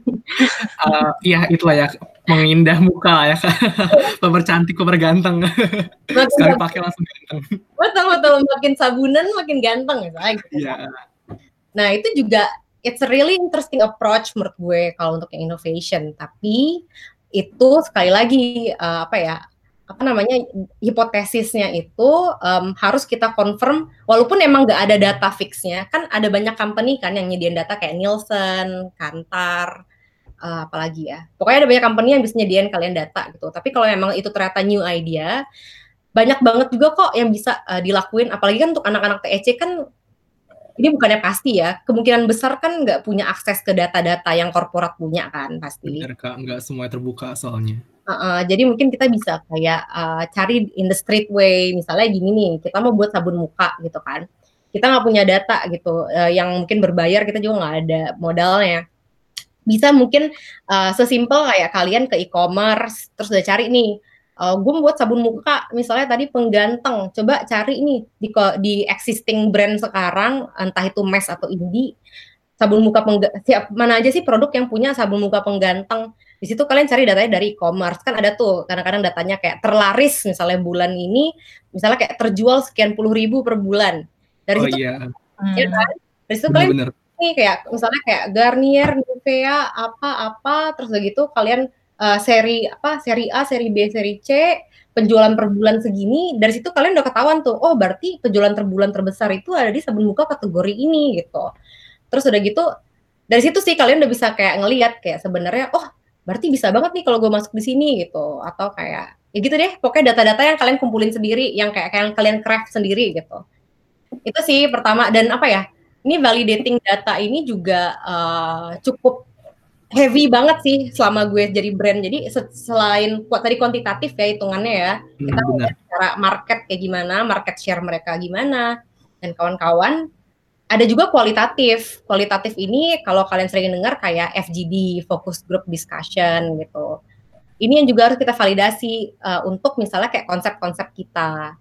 Uh, ya itulah ya mengindah muka ya. Pemercantik pemerganteng sekali pakai langsung ganteng. Betul betul. Makin sabunan makin ganteng misalnya gitu. Yeah. nah itu juga it's a really interesting approach menurut gue kalau untuk yang innovation. Tapi itu sekali lagi uh, apa ya apa namanya hipotesisnya itu um, harus kita confirm walaupun emang nggak ada data fixnya. Kan ada banyak company kan yang nyediain data kayak Nielsen, Kantar, uh, apalagi ya. Pokoknya ada banyak company yang bisa nyediain kalian data gitu. Tapi kalau memang itu ternyata new idea banyak banget juga kok yang bisa uh, dilakuin. Apalagi kan untuk anak-anak TEC kan ini bukannya pasti ya kemungkinan besar kan nggak punya akses ke data-data yang korporat punya kan pasti. Benar kak. Nggak semua terbuka soalnya Uh, jadi mungkin kita bisa kayak uh, cari in the street way, misalnya gini nih, kita mau buat sabun muka gitu kan, kita nggak punya data gitu, uh, yang mungkin berbayar kita juga nggak ada modalnya. Bisa mungkin uh, sesimpel kayak kalian ke e-commerce, terus udah cari nih, uh, gue buat sabun muka, misalnya tadi pengganteng, coba cari nih di di existing brand sekarang, entah itu Mes atau Indie, sabun muka penggantung, siap mana aja sih produk yang punya sabun muka pengganteng di situ kalian cari datanya dari e-commerce kan ada tuh kadang-kadang datanya kayak terlaris misalnya bulan ini misalnya kayak terjual sekian puluh ribu per bulan dari oh, situ iya. ya kan dari situ kalian bener. nih kayak misalnya kayak Garnier Nivea apa-apa terus begitu kalian uh, seri apa seri A seri B seri C penjualan per bulan segini dari situ kalian udah ketahuan tuh oh berarti penjualan per bulan terbesar itu ada di sabun muka kategori ini gitu terus udah gitu dari situ sih kalian udah bisa kayak ngelihat kayak sebenarnya oh berarti bisa banget nih kalau gue masuk di sini gitu. Atau kayak ya gitu deh. Pokoknya data-data yang kalian kumpulin sendiri yang kayak kalian kalian craft sendiri gitu. Itu sih pertama. Dan apa ya ini validating data ini juga uh, cukup heavy banget sih selama gue jadi brand. Jadi selain kuat tadi kuantitatif ya hitungannya ya hmm, kita cara market kayak gimana market share mereka gimana dan kawan-kawan ada juga kualitatif. Kualitatif ini kalau kalian sering dengar kayak FGD, focus group discussion gitu. Ini yang juga harus kita validasi uh, untuk misalnya kayak konsep-konsep kita.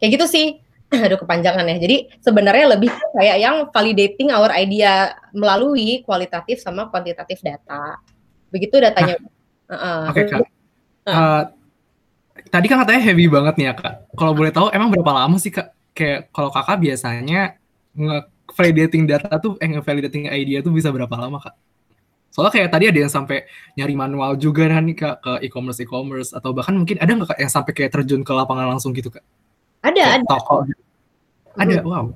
Kayak gitu sih. Aduh kepanjangan ya. Jadi sebenarnya lebih kayak yang validating our idea melalui kualitatif sama kuantitatif data. Begitu datanya. Nah, uh, Oke okay, kak. Uh, tadi kan katanya heavy banget nih ya kak. Kalau boleh tahu emang berapa lama sih kak? Kayak kalau kakak biasanya nge validating data tuh, eh validating idea tuh bisa berapa lama kak? Soalnya kayak tadi ada yang sampai nyari manual juga kan nih kak ke e-commerce e-commerce atau bahkan mungkin ada nggak kak yang sampai kayak terjun ke lapangan langsung gitu kak? Ada, kayak ada. Toko. Ada, hmm. wow.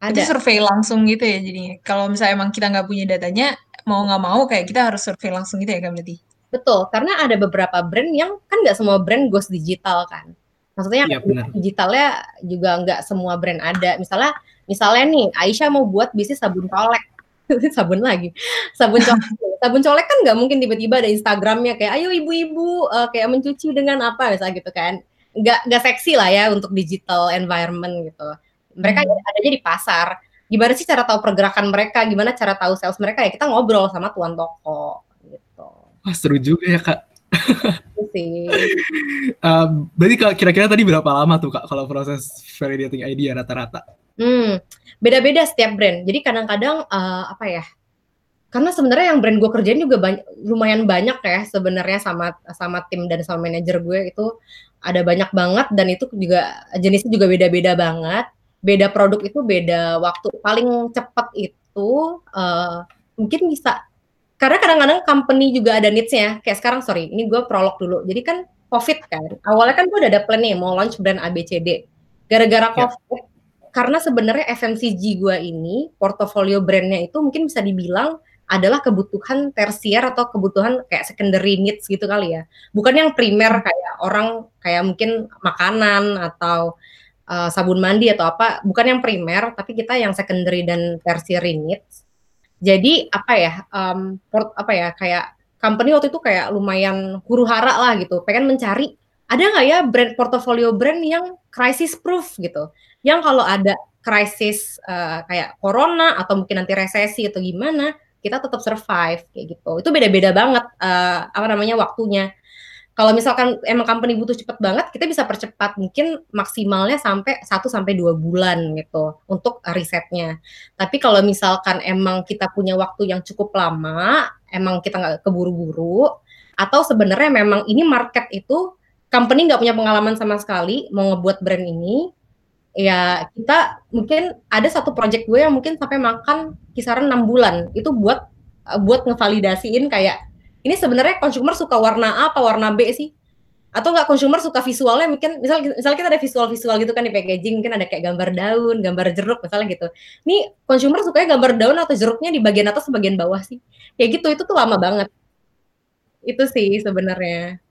Ada. Itu survei langsung gitu ya jadinya. Kalau misalnya emang kita nggak punya datanya, mau nggak mau kayak kita harus survei langsung gitu ya kan berarti? Betul, karena ada beberapa brand yang kan nggak semua brand goes digital kan. Maksudnya ya, digitalnya juga nggak semua brand ada. Misalnya Misalnya nih, Aisyah mau buat bisnis sabun colek. sabun lagi. Sabun colek. sabun colek kan nggak mungkin tiba-tiba ada Instagramnya kayak, ayo ibu-ibu uh, kayak mencuci dengan apa misalnya gitu kan. Nggak, nggak seksi lah ya untuk digital environment gitu. Mereka hmm. adanya di pasar. Gimana sih cara tahu pergerakan mereka? Gimana cara tahu sales mereka? Ya kita ngobrol sama tuan toko gitu. Wah seru juga ya kak. uh, berarti kira-kira tadi berapa lama tuh kak kalau proses validating idea rata-rata? Hmm, beda-beda setiap brand. Jadi kadang-kadang uh, apa ya? Karena sebenarnya yang brand gue kerjain juga banyak, lumayan banyak ya sebenarnya sama sama tim dan sama manajer gue itu ada banyak banget dan itu juga jenisnya juga beda-beda banget. Beda produk itu beda waktu. Paling cepat itu uh, mungkin bisa karena kadang-kadang company juga ada needs-nya. Kayak sekarang sorry, ini gue prolog dulu. Jadi kan COVID kan, awalnya kan gue udah ada plan nih mau launch brand ABCD. Gara-gara ya. COVID, karena sebenarnya FMCG gue ini portofolio brandnya itu mungkin bisa dibilang adalah kebutuhan tersier atau kebutuhan kayak secondary needs gitu kali ya. Bukan yang primer kayak orang kayak mungkin makanan atau uh, sabun mandi atau apa. Bukan yang primer tapi kita yang secondary dan tertiary needs. Jadi apa ya um, port, apa ya kayak company waktu itu kayak lumayan huru hara lah gitu. Pengen mencari ada nggak ya brand portofolio brand yang crisis proof? gitu yang kalau ada krisis uh, kayak corona atau mungkin nanti resesi atau gimana kita tetap survive kayak gitu itu beda-beda banget uh, apa namanya waktunya kalau misalkan emang company butuh cepet banget, kita bisa percepat mungkin maksimalnya sampai 1 sampai 2 bulan gitu untuk risetnya. Tapi kalau misalkan emang kita punya waktu yang cukup lama, emang kita nggak keburu-buru, atau sebenarnya memang ini market itu company nggak punya pengalaman sama sekali mau ngebuat brand ini, ya kita mungkin ada satu project gue yang mungkin sampai makan kisaran enam bulan itu buat buat ngevalidasiin kayak ini sebenarnya consumer suka warna A apa warna B sih? Atau nggak consumer suka visualnya mungkin misal misal kita ada visual-visual gitu kan di packaging mungkin ada kayak gambar daun, gambar jeruk misalnya gitu. Nih consumer sukanya gambar daun atau jeruknya di bagian atas bagian bawah sih? Kayak gitu itu tuh lama banget. Itu sih sebenarnya.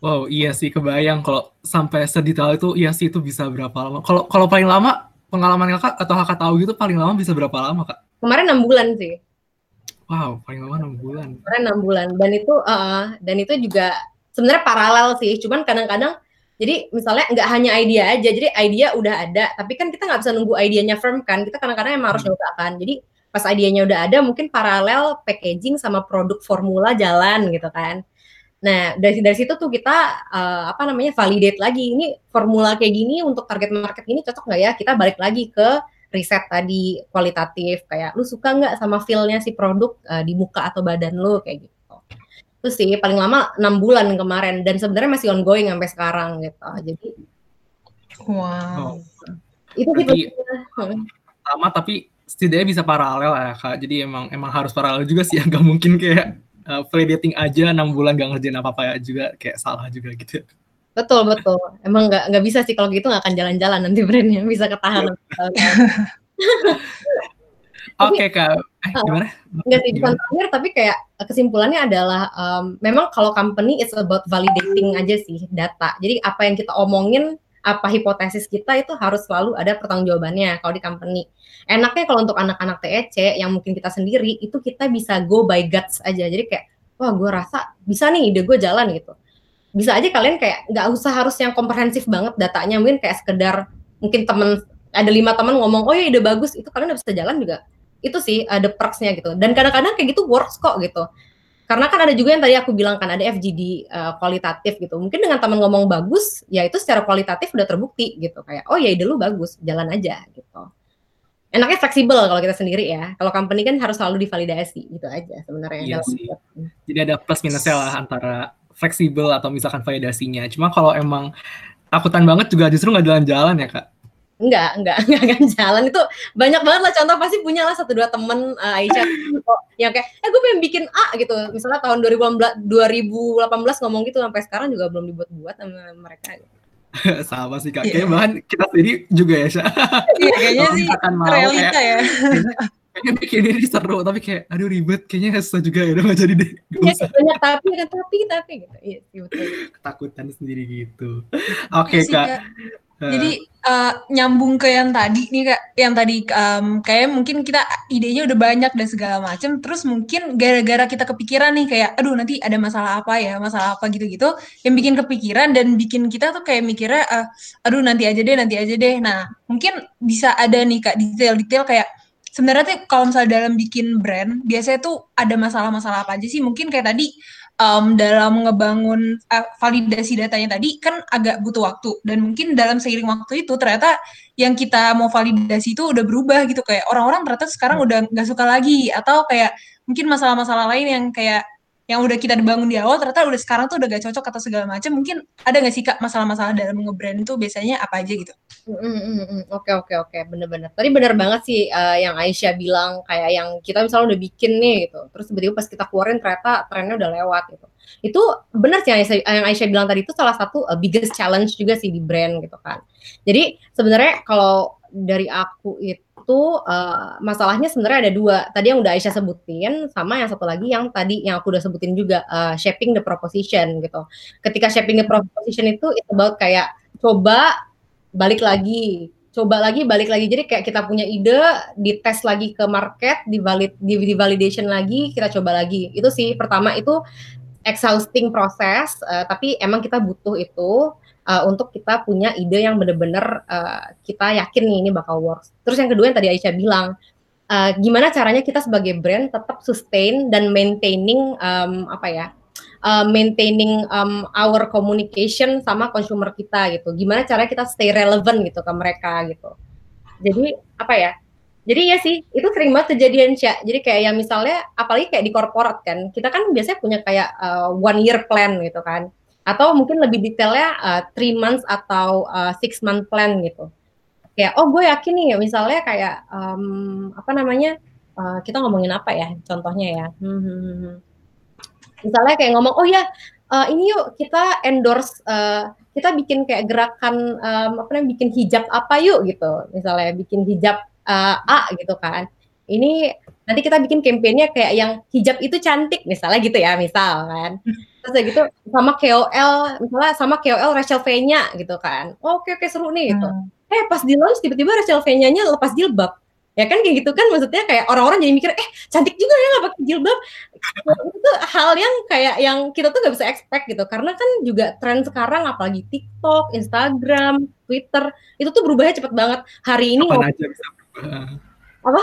Wow, iya sih kebayang kalau sampai sedetail itu iya sih itu bisa berapa lama. Kalau kalau paling lama pengalaman Kakak atau Kakak tahu gitu paling lama bisa berapa lama, Kak? Kemarin enam bulan sih. Wow, paling lama enam bulan. Kemarin enam bulan dan itu uh, dan itu juga sebenarnya paralel sih. Cuman kadang-kadang jadi misalnya nggak hanya ide aja, jadi ide udah ada, tapi kan kita nggak bisa nunggu idenya firm kan. Kita kadang-kadang emang harus hmm. nyoba kan. Jadi pas idenya udah ada, mungkin paralel packaging sama produk formula jalan gitu kan. Nah dari dari situ tuh kita uh, apa namanya validate lagi ini formula kayak gini untuk target market ini cocok nggak ya? Kita balik lagi ke riset tadi kualitatif kayak lu suka nggak sama feelnya si produk uh, di muka atau badan lu kayak gitu. Itu sih paling lama enam bulan kemarin dan sebenarnya masih ongoing sampai sekarang gitu. Jadi wow. Oh. itu sih sama tapi setidaknya bisa paralel ya kak. Jadi emang emang harus paralel juga sih nggak mungkin kayak uh, free dating aja enam bulan gak ngerjain apa apa ya juga kayak salah juga gitu Betul betul. Emang nggak nggak bisa sih kalau gitu nggak akan jalan-jalan nanti brandnya bisa ketahan. Oke okay, kak, eh, gimana? Nggak sih bukan terakhir tapi kayak kesimpulannya adalah um, memang kalau company it's about validating aja sih data. Jadi apa yang kita omongin apa hipotesis kita itu harus selalu ada pertanggungjawabannya kalau di company. Enaknya kalau untuk anak-anak TEC yang mungkin kita sendiri itu kita bisa go by guts aja. Jadi kayak wah gue rasa bisa nih ide gue jalan gitu bisa aja kalian kayak nggak usah harus yang komprehensif banget datanya mungkin kayak sekedar mungkin temen ada lima teman ngomong oh ya ide bagus itu kalian udah bisa jalan juga itu sih ada perksnya gitu dan kadang-kadang kayak gitu works kok gitu karena kan ada juga yang tadi aku bilang kan ada FGD uh, eh, kualitatif gitu mungkin dengan teman ngomong bagus ya itu secara kualitatif udah terbukti gitu kayak oh ya ide lu bagus jalan aja gitu enaknya fleksibel kalau kita sendiri ya kalau company kan harus selalu divalidasi gitu aja sebenarnya iya sih. jadi ada plus minusnya lah antara fleksibel atau misalkan validasinya. Cuma kalau emang takutan banget juga justru nggak jalan-jalan ya kak? Enggak, enggak, enggak akan jalan. Itu banyak banget lah contoh pasti punya lah satu dua temen uh, Aisyah yang kayak eh gue pengen bikin A gitu. Misalnya tahun 2018 2018 ngomong gitu sampai sekarang juga belum dibuat-buat sama mereka gitu. sama sih kak, kayak bahan kita sendiri juga ya Syah. Iya kayaknya sih realita ya. Kayaknya bikin ini seru tapi kayak aduh ribet. Kayaknya susah juga ya udah gak jadi deh. Ya, banyak tapi kan tapi tapi gitu. Iya ketakutan sendiri gitu. Oke okay, ya, kak jadi uh, nyambung ke yang tadi nih kak, yang tadi um, kayak mungkin kita idenya udah banyak dan segala macam, terus mungkin gara-gara kita kepikiran nih kayak, aduh nanti ada masalah apa ya, masalah apa gitu-gitu, yang bikin kepikiran dan bikin kita tuh kayak mikirnya, uh, aduh nanti aja deh, nanti aja deh. Nah mungkin bisa ada nih kak detail-detail kayak sebenarnya tuh kalau misalnya dalam bikin brand biasanya tuh ada masalah-masalah apa aja sih? Mungkin kayak tadi um, dalam ngebangun uh, validasi datanya tadi kan agak butuh waktu. Dan mungkin dalam seiring waktu itu ternyata yang kita mau validasi itu udah berubah gitu. Kayak orang-orang ternyata sekarang udah nggak suka lagi. Atau kayak mungkin masalah-masalah lain yang kayak yang udah kita bangun di awal ternyata udah sekarang tuh udah gak cocok atau segala macam mungkin ada nggak sih kak masalah-masalah dalam ngebrand itu biasanya apa aja gitu? Oke oke oke. Bener-bener. Tadi bener banget sih uh, yang Aisyah bilang kayak yang kita misalnya udah bikin nih gitu. Terus tiba-tiba pas kita keluarin ternyata trennya udah lewat gitu. Itu benar sih yang Aisyah, yang Aisyah bilang tadi itu salah satu uh, biggest challenge juga sih di brand gitu kan. Jadi sebenarnya kalau dari aku itu itu uh, masalahnya sebenarnya ada dua. Tadi yang udah Aisyah sebutin, sama yang satu lagi yang tadi yang aku udah sebutin juga uh, shaping the proposition gitu. Ketika shaping the proposition itu itu about kayak coba balik lagi, coba lagi balik lagi. Jadi kayak kita punya ide, dites lagi ke market, di, di validation lagi, kita coba lagi. Itu sih pertama itu exhausting proses, uh, tapi emang kita butuh itu uh, untuk kita punya ide yang benar-benar uh, kita yakin nih ini bakal works. Terus yang kedua yang tadi Aisyah bilang, uh, gimana caranya kita sebagai brand tetap sustain dan maintaining um, apa ya uh, maintaining um, our communication sama consumer kita gitu. Gimana cara kita stay relevant gitu ke mereka gitu. Jadi apa ya? Jadi ya sih, itu sering banget kejadian sih. Jadi kayak yang misalnya, apalagi kayak di korporat kan, kita kan biasanya punya kayak uh, one year plan gitu kan, atau mungkin lebih detailnya uh, three months atau uh, six month plan gitu. Kayak oh gue yakin nih, misalnya kayak um, apa namanya, uh, kita ngomongin apa ya, contohnya ya. Hmm, hmm, hmm. Misalnya kayak ngomong, oh ya uh, ini yuk kita endorse, uh, kita bikin kayak gerakan um, apa namanya, bikin hijab apa yuk gitu. Misalnya bikin hijab uh, A gitu kan. Ini nanti kita bikin kampanyenya kayak yang hijab itu cantik misalnya gitu ya, misal kan. Terus ya gitu sama KOL, misalnya sama KOL Rachel V-nya gitu kan. Oh, oke oke seru nih gitu. Hmm. Eh pas di launch tiba-tiba Rachel V-nya lepas jilbab ya kan kayak gitu kan maksudnya kayak orang-orang jadi mikir eh cantik juga ya nggak pakai jilbab itu hal yang kayak yang kita tuh nggak bisa expect gitu karena kan juga tren sekarang apalagi TikTok, Instagram, Twitter itu tuh berubahnya cepet banget hari ini Kapan aja bisa apa?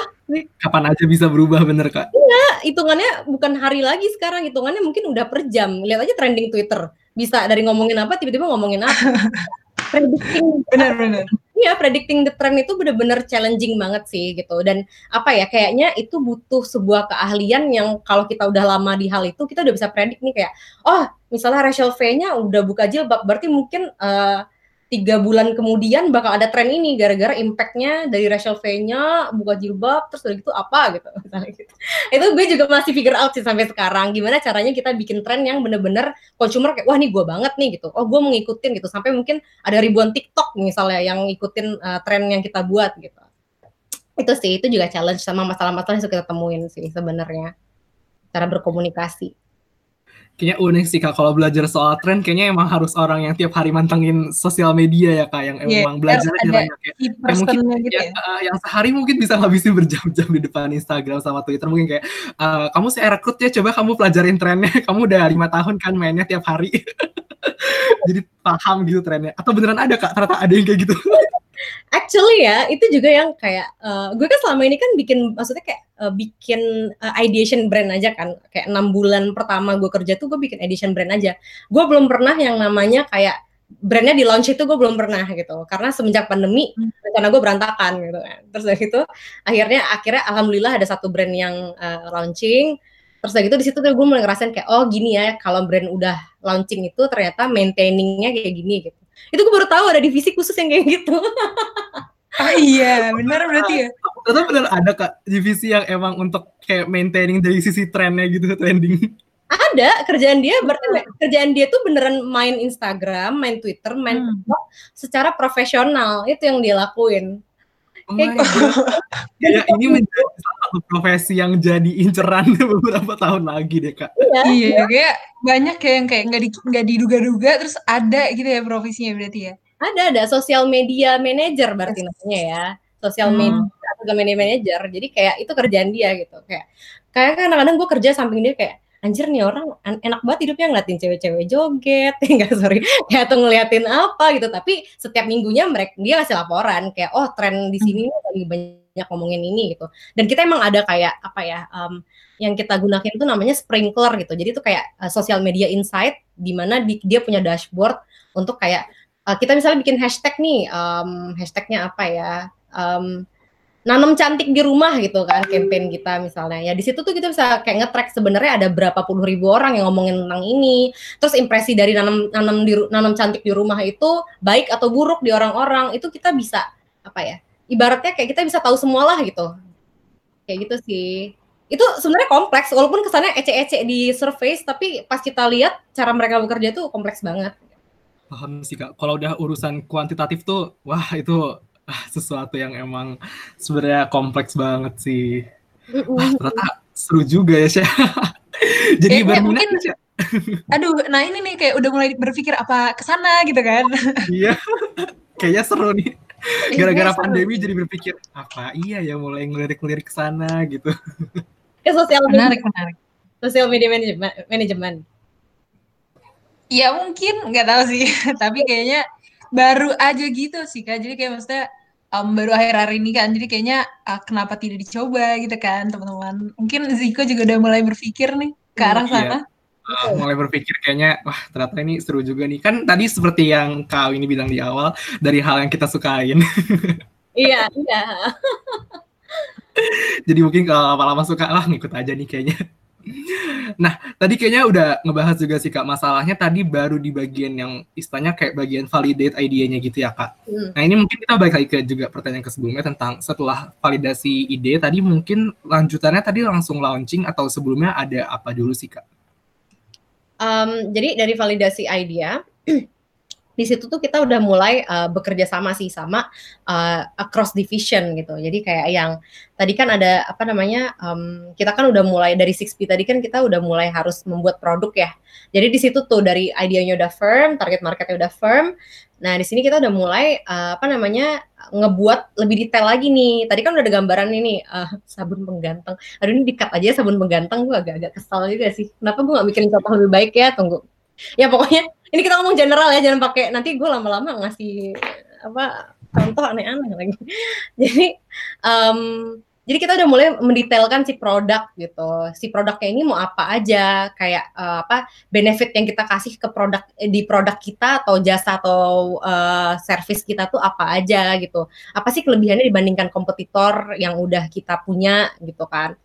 Kapan aja bisa berubah bener kak? Iya, hitungannya bukan hari lagi sekarang, hitungannya mungkin udah per jam. Lihat aja trending Twitter, bisa dari ngomongin apa tiba-tiba ngomongin apa. predicting benar-benar. Iya, predicting the trend itu bener-bener challenging banget sih gitu. Dan apa ya, kayaknya itu butuh sebuah keahlian yang kalau kita udah lama di hal itu, kita udah bisa predik nih kayak, oh misalnya Rachel V-nya udah buka jilbab, berarti mungkin uh, tiga bulan kemudian bakal ada tren ini gara-gara impactnya dari Rachel V-nya buka jilbab terus udah gitu apa gitu gitu. Itu gue juga masih figure out sih sampai sekarang gimana caranya kita bikin tren yang bener-bener consumer kayak wah nih gue banget nih gitu. Oh gue mau gitu sampai mungkin ada ribuan TikTok misalnya yang ngikutin uh, tren yang kita buat gitu. Itu sih itu juga challenge sama masalah-masalah yang kita temuin sih sebenarnya cara berkomunikasi kayaknya unik sih kak kalau belajar soal tren kayaknya emang harus orang yang tiap hari mantengin sosial media ya kak yang yeah, emang belajar aja banyak ya. Yang mungkin gitu ya, ya. Uh, yang sehari mungkin bisa ngabisin berjam-jam di depan Instagram sama Twitter. Mungkin kayak uh, kamu saya rekrut ya coba kamu pelajarin trennya. Kamu udah lima tahun kan mainnya tiap hari. Jadi paham gitu trennya. Atau beneran ada kak? Ternyata ada yang kayak gitu actually ya itu juga yang kayak uh, gue kan selama ini kan bikin maksudnya kayak uh, bikin uh, ideation brand aja kan. Kayak enam bulan pertama gue kerja tuh gue bikin ideation brand aja. Gue belum pernah yang namanya kayak brandnya di launch itu gue belum pernah gitu. Karena semenjak pandemi hmm. rencana gue berantakan gitu kan. Terus dari itu akhirnya akhirnya alhamdulillah ada satu brand yang uh, launching. Terus dari itu di situ gue mulai ngerasain kayak oh gini ya kalau brand udah launching itu ternyata maintainingnya kayak gini gitu itu gue baru tahu ada divisi khusus yang kayak gitu Ah iya, benar berarti ya. Ternyata benar ada kak divisi yang emang untuk kayak maintaining dari sisi trennya gitu trending. Ada kerjaan dia berarti hmm. kerjaan dia tuh beneran main Instagram, main Twitter, main hmm. TikTok secara profesional itu yang dia lakuin. Oh kayak gitu. ya, ini menjadi satu profesi yang jadi inceran beberapa tahun lagi deh kak. Iya, iya kayak banyak kayak yang kayak nggak di, nggak diduga-duga terus ada gitu ya profesinya berarti ya. Ada ada sosial media manager berarti namanya ya. Sosial hmm. media atau media manager. Jadi kayak itu kerjaan dia gitu. Kayak kayak kan kadang-kadang gue kerja samping dia kayak anjir nih orang enak banget hidupnya ngeliatin cewek-cewek joget enggak sorry kayak atau ngeliatin apa gitu tapi setiap minggunya mereka dia ngasih laporan kayak oh tren di sini hmm. lagi banyak ngomongin ini gitu dan kita emang ada kayak apa ya um, yang kita gunakan itu namanya sprinkler gitu jadi itu kayak uh, social media insight di mana di, dia punya dashboard untuk kayak uh, kita misalnya bikin hashtag nih, um, hashtagnya apa ya? Um, nanam cantik di rumah gitu kan, campaign kita misalnya. Ya di situ tuh kita bisa kayak nge-track sebenarnya ada berapa puluh ribu orang yang ngomongin tentang ini. Terus impresi dari nanam nanam di nanam cantik di rumah itu baik atau buruk di orang-orang itu kita bisa apa ya? Ibaratnya kayak kita bisa tahu semua lah gitu. Kayak gitu sih itu sebenarnya kompleks walaupun kesannya ece-ece di surface tapi pas kita lihat cara mereka bekerja tuh kompleks banget paham sih kak. Kalau udah urusan kuantitatif tuh, wah itu sesuatu yang emang sebenarnya kompleks banget sih. Wah, ternyata seru juga ya Syah. Jadi ya, berminat mungkin, ya. Aduh, nah ini nih kayak udah mulai berpikir apa ke sana gitu kan. iya. Kayaknya seru nih. Gara-gara pandemi jadi berpikir apa iya ya mulai ngelirik-ngelirik ke sana gitu. Ke sosial media. Menarik, menarik. Sosial media manajemen. Ya mungkin nggak tahu sih, tapi kayaknya baru aja gitu sih kak. Jadi kayak maksudnya um, baru akhir hari ini kan. Jadi kayaknya uh, kenapa tidak dicoba gitu kan teman-teman. Mungkin Ziko juga udah mulai berpikir nih ke arah hmm, sana. Iya. uh, mulai berpikir kayaknya wah ternyata ini seru juga nih kan tadi seperti yang kau ini bilang di awal dari hal yang kita sukain iya iya jadi mungkin kalau lama-lama suka lah ngikut aja nih kayaknya Nah, tadi kayaknya udah ngebahas juga sih Kak, masalahnya tadi baru di bagian yang istilahnya kayak bagian validate ide-nya gitu ya Kak. Hmm. Nah, ini mungkin kita balik lagi ke juga pertanyaan ke sebelumnya tentang setelah validasi ide, tadi mungkin lanjutannya tadi langsung launching atau sebelumnya ada apa dulu sih Kak? Um, jadi dari validasi idea, di situ tuh kita udah mulai uh, bekerja sama sih sama uh, across division gitu. Jadi kayak yang tadi kan ada apa namanya um, kita kan udah mulai dari 6P tadi kan kita udah mulai harus membuat produk ya. Jadi di situ tuh dari idenya udah firm, target marketnya udah firm. Nah di sini kita udah mulai uh, apa namanya ngebuat lebih detail lagi nih. Tadi kan udah ada gambaran ini uh, sabun pengganteng. Aduh ini dikat aja sabun pengganteng gue agak-agak kesal juga sih. Kenapa gue gak mikirin contoh lebih baik ya? Tunggu. Ya pokoknya ini kita ngomong general ya jangan pakai nanti gue lama-lama ngasih apa contoh aneh-aneh lagi. Jadi um, jadi kita udah mulai mendetailkan si produk gitu. Si produknya ini mau apa aja kayak uh, apa benefit yang kita kasih ke produk di produk kita atau jasa atau uh, service kita tuh apa aja gitu. Apa sih kelebihannya dibandingkan kompetitor yang udah kita punya gitu kan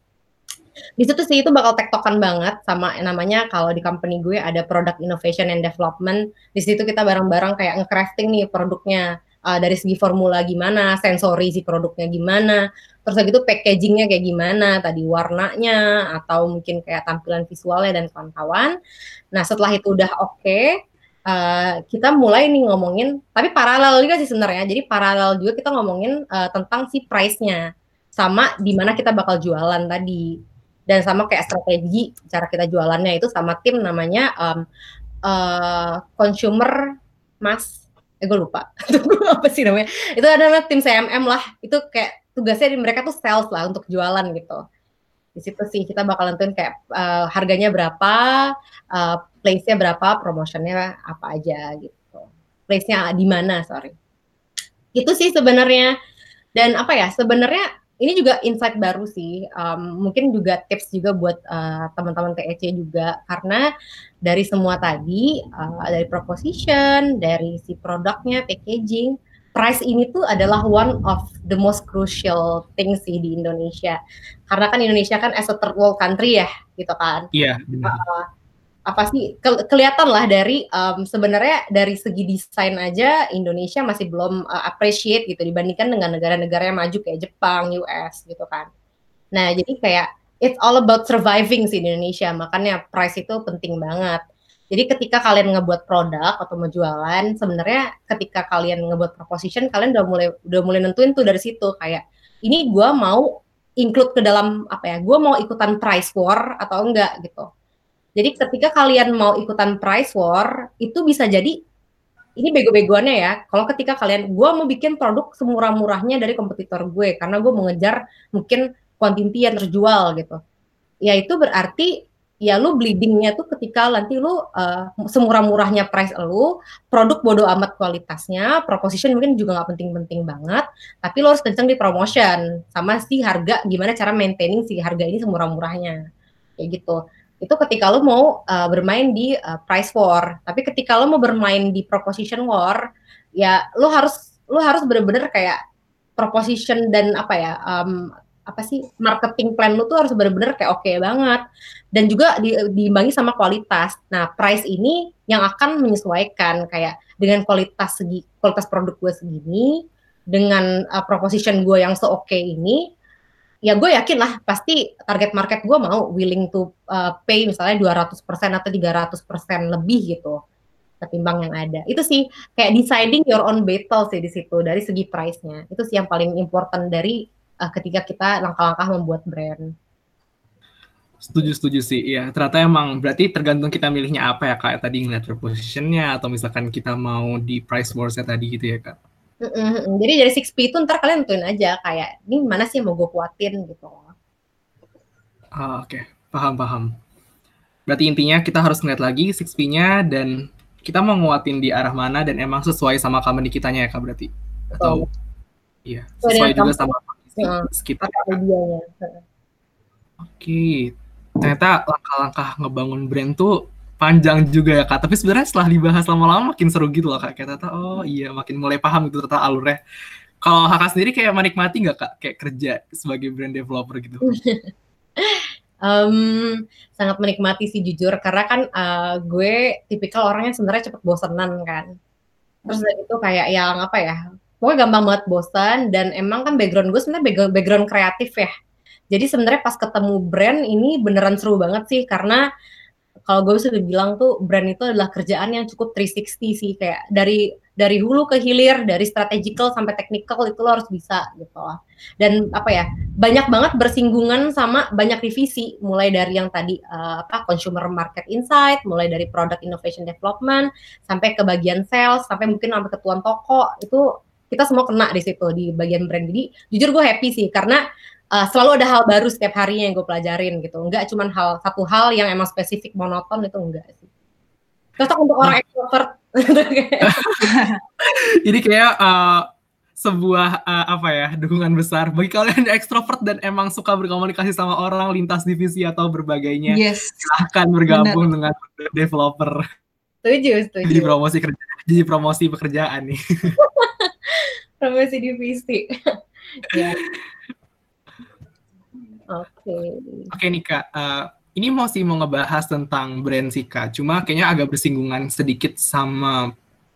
di situ sih itu bakal tektokan banget sama namanya kalau di company gue ada product innovation and development. Di situ kita bareng-bareng kayak nge-crafting nih produknya uh, dari segi formula gimana, sensori si produknya gimana, terus gitu packagingnya kayak gimana, tadi warnanya atau mungkin kayak tampilan visualnya dan kawan-kawan. Nah setelah itu udah oke, okay, uh, kita mulai nih ngomongin, tapi paralel juga sih sebenarnya. Jadi paralel juga kita ngomongin uh, tentang si price-nya sama di mana kita bakal jualan tadi dan sama kayak strategi cara kita jualannya itu sama tim namanya um, uh, consumer mas eh gue lupa. Apa sih namanya? Itu adalah tim CMM lah. Itu kayak tugasnya mereka tuh sales lah untuk jualan gitu. Di situ sih kita bakal nentuin kayak uh, harganya berapa uh, place-nya berapa promotionnya apa aja gitu. Place-nya di mana sorry. Itu sih sebenarnya. Dan apa ya sebenarnya ini juga insight baru sih. Um, mungkin juga tips juga buat uh, teman-teman TEC juga karena dari semua tadi uh, dari proposition, dari si produknya, packaging, price ini tuh adalah one of the most crucial things sih di Indonesia. Karena kan Indonesia kan as a third world country ya, gitu kan. Iya. Yeah, uh, apa sih ke kelihatan lah dari um, sebenarnya dari segi desain aja Indonesia masih belum uh, appreciate gitu dibandingkan dengan negara-negara yang maju kayak Jepang, US gitu kan. Nah, jadi kayak it's all about surviving sih di Indonesia, makanya price itu penting banget. Jadi ketika kalian ngebuat produk atau mau jualan, sebenarnya ketika kalian ngebuat proposition, kalian udah mulai udah mulai nentuin tuh dari situ kayak ini gue mau include ke dalam apa ya, gue mau ikutan price war atau enggak gitu jadi ketika kalian mau ikutan price war, itu bisa jadi ini bego-begoannya ya. Kalau ketika kalian, gue mau bikin produk semurah-murahnya dari kompetitor gue, karena gue mau ngejar mungkin kuantiti yang terjual gitu. Ya itu berarti ya lu bleedingnya tuh ketika nanti lu uh, semurah-murahnya price lu, produk bodoh amat kualitasnya, proposition mungkin juga nggak penting-penting banget, tapi lu harus kenceng di promotion sama si harga, gimana cara maintaining si harga ini semurah-murahnya, kayak gitu itu ketika lo mau uh, bermain di uh, price war. Tapi ketika lo mau bermain di proposition war, ya lo harus lo harus bener-bener kayak proposition dan apa ya um, apa sih marketing plan lo tuh harus bener-bener kayak oke okay banget dan juga di, diimbangi sama kualitas. Nah, price ini yang akan menyesuaikan kayak dengan kualitas segi kualitas produk gue segini dengan uh, proposition gue yang so oke okay ini ya gue yakin lah pasti target market gue mau willing to uh, pay misalnya 200% atau 300% lebih gitu ketimbang yang ada. Itu sih kayak deciding your own battle sih di situ dari segi price-nya. Itu sih yang paling important dari uh, ketika kita langkah-langkah membuat brand. Setuju setuju sih. Ya, ternyata emang berarti tergantung kita milihnya apa ya Kak. Tadi ngeliat positionnya atau misalkan kita mau di price wars-nya tadi gitu ya Kak. Mm-mm. Jadi dari 6P itu ntar kalian tentuin aja kayak ini mana sih yang mau gue kuatin gitu. Ah, Oke, okay. paham paham. Berarti intinya kita harus ngeliat lagi 6P-nya dan kita mau nguatin di arah mana dan emang sesuai sama company kitanya ya kak berarti atau iya sesuai juga sama sekitar. Oke, ternyata langkah-langkah ngebangun brand tuh panjang juga ya kak. Tapi sebenarnya setelah dibahas lama-lama makin seru gitu loh kak. Kayak ternyata oh iya makin mulai paham gitu ternyata alurnya. Kalau kakak sendiri kayak menikmati nggak kak kayak kerja sebagai brand developer gitu? um, sangat menikmati sih jujur karena kan uh, gue tipikal orangnya sebenarnya cepet bosenan kan. Terus itu kayak yang apa ya? Pokoknya gampang banget bosan dan emang kan background gue sebenarnya background kreatif ya. Jadi sebenarnya pas ketemu brand ini beneran seru banget sih karena kalau gue bisa bilang tuh brand itu adalah kerjaan yang cukup 360 sih kayak dari dari hulu ke hilir, dari strategical sampai technical itu lo harus bisa gitu loh. Dan apa ya, banyak banget bersinggungan sama banyak divisi, mulai dari yang tadi uh, apa consumer market insight, mulai dari product innovation development, sampai ke bagian sales, sampai mungkin sampai ketuan toko itu kita semua kena di situ di bagian brand. Jadi jujur gue happy sih karena uh, selalu ada hal baru setiap harinya yang gue pelajarin gitu. Enggak cuma hal satu hal yang emang spesifik monoton itu enggak sih. Cocok untuk orang extrovert. Jadi kayak uh, sebuah uh, apa ya dukungan besar bagi kalian yang ekstrovert dan emang suka berkomunikasi sama orang lintas divisi atau berbagainya. Yes. Silahkan bergabung Bener. dengan developer. Setuju, setuju. Jadi promosi kerja, jadi promosi pekerjaan nih. promosi divisi. ya. Oke. Okay. Oke okay, nih kak, uh, ini mau sih mau ngebahas tentang brand sih kak. Cuma kayaknya agak bersinggungan sedikit sama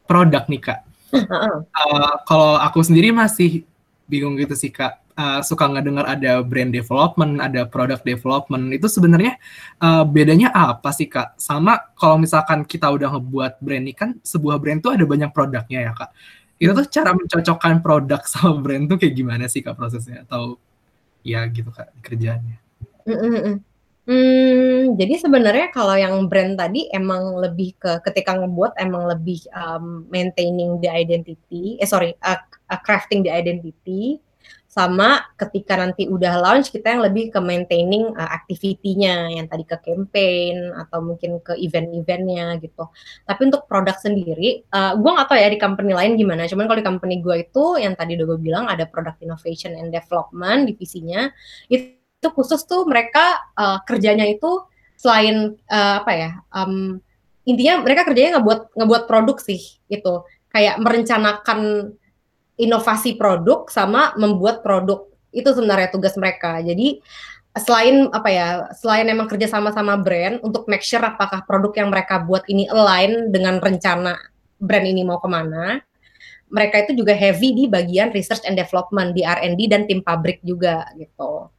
produk nih kak. Uh, kalau aku sendiri masih bingung gitu sih kak. Uh, suka nggak dengar ada brand development, ada product development. Itu sebenarnya uh, bedanya apa sih kak? Sama kalau misalkan kita udah ngebuat brand ini kan sebuah brand tuh ada banyak produknya ya kak. Itu tuh cara mencocokkan produk sama brand tuh kayak gimana sih kak prosesnya? Atau ya gitu kak kerjaannya. Hmm, jadi sebenarnya kalau yang brand tadi emang lebih ke ketika ngebuat emang lebih um, maintaining the identity, eh sorry, uh, uh, crafting the identity, sama ketika nanti udah launch kita yang lebih ke maintaining uh, activity-nya yang tadi ke campaign atau mungkin ke event-eventnya gitu. Tapi untuk produk sendiri, uh, gue nggak tahu ya di company lain gimana. Cuman kalau di company gue itu yang tadi udah gue bilang ada product innovation and development divisinya itu khusus tuh mereka uh, kerjanya itu selain uh, apa ya um, intinya mereka kerjanya ngebuat ngebuat produk sih itu kayak merencanakan inovasi produk sama membuat produk. Itu sebenarnya tugas mereka. Jadi selain apa ya selain emang kerja sama sama brand untuk make sure apakah produk yang mereka buat ini align dengan rencana brand ini mau ke mana mereka itu juga heavy di bagian research and development di R&D dan tim pabrik juga gitu.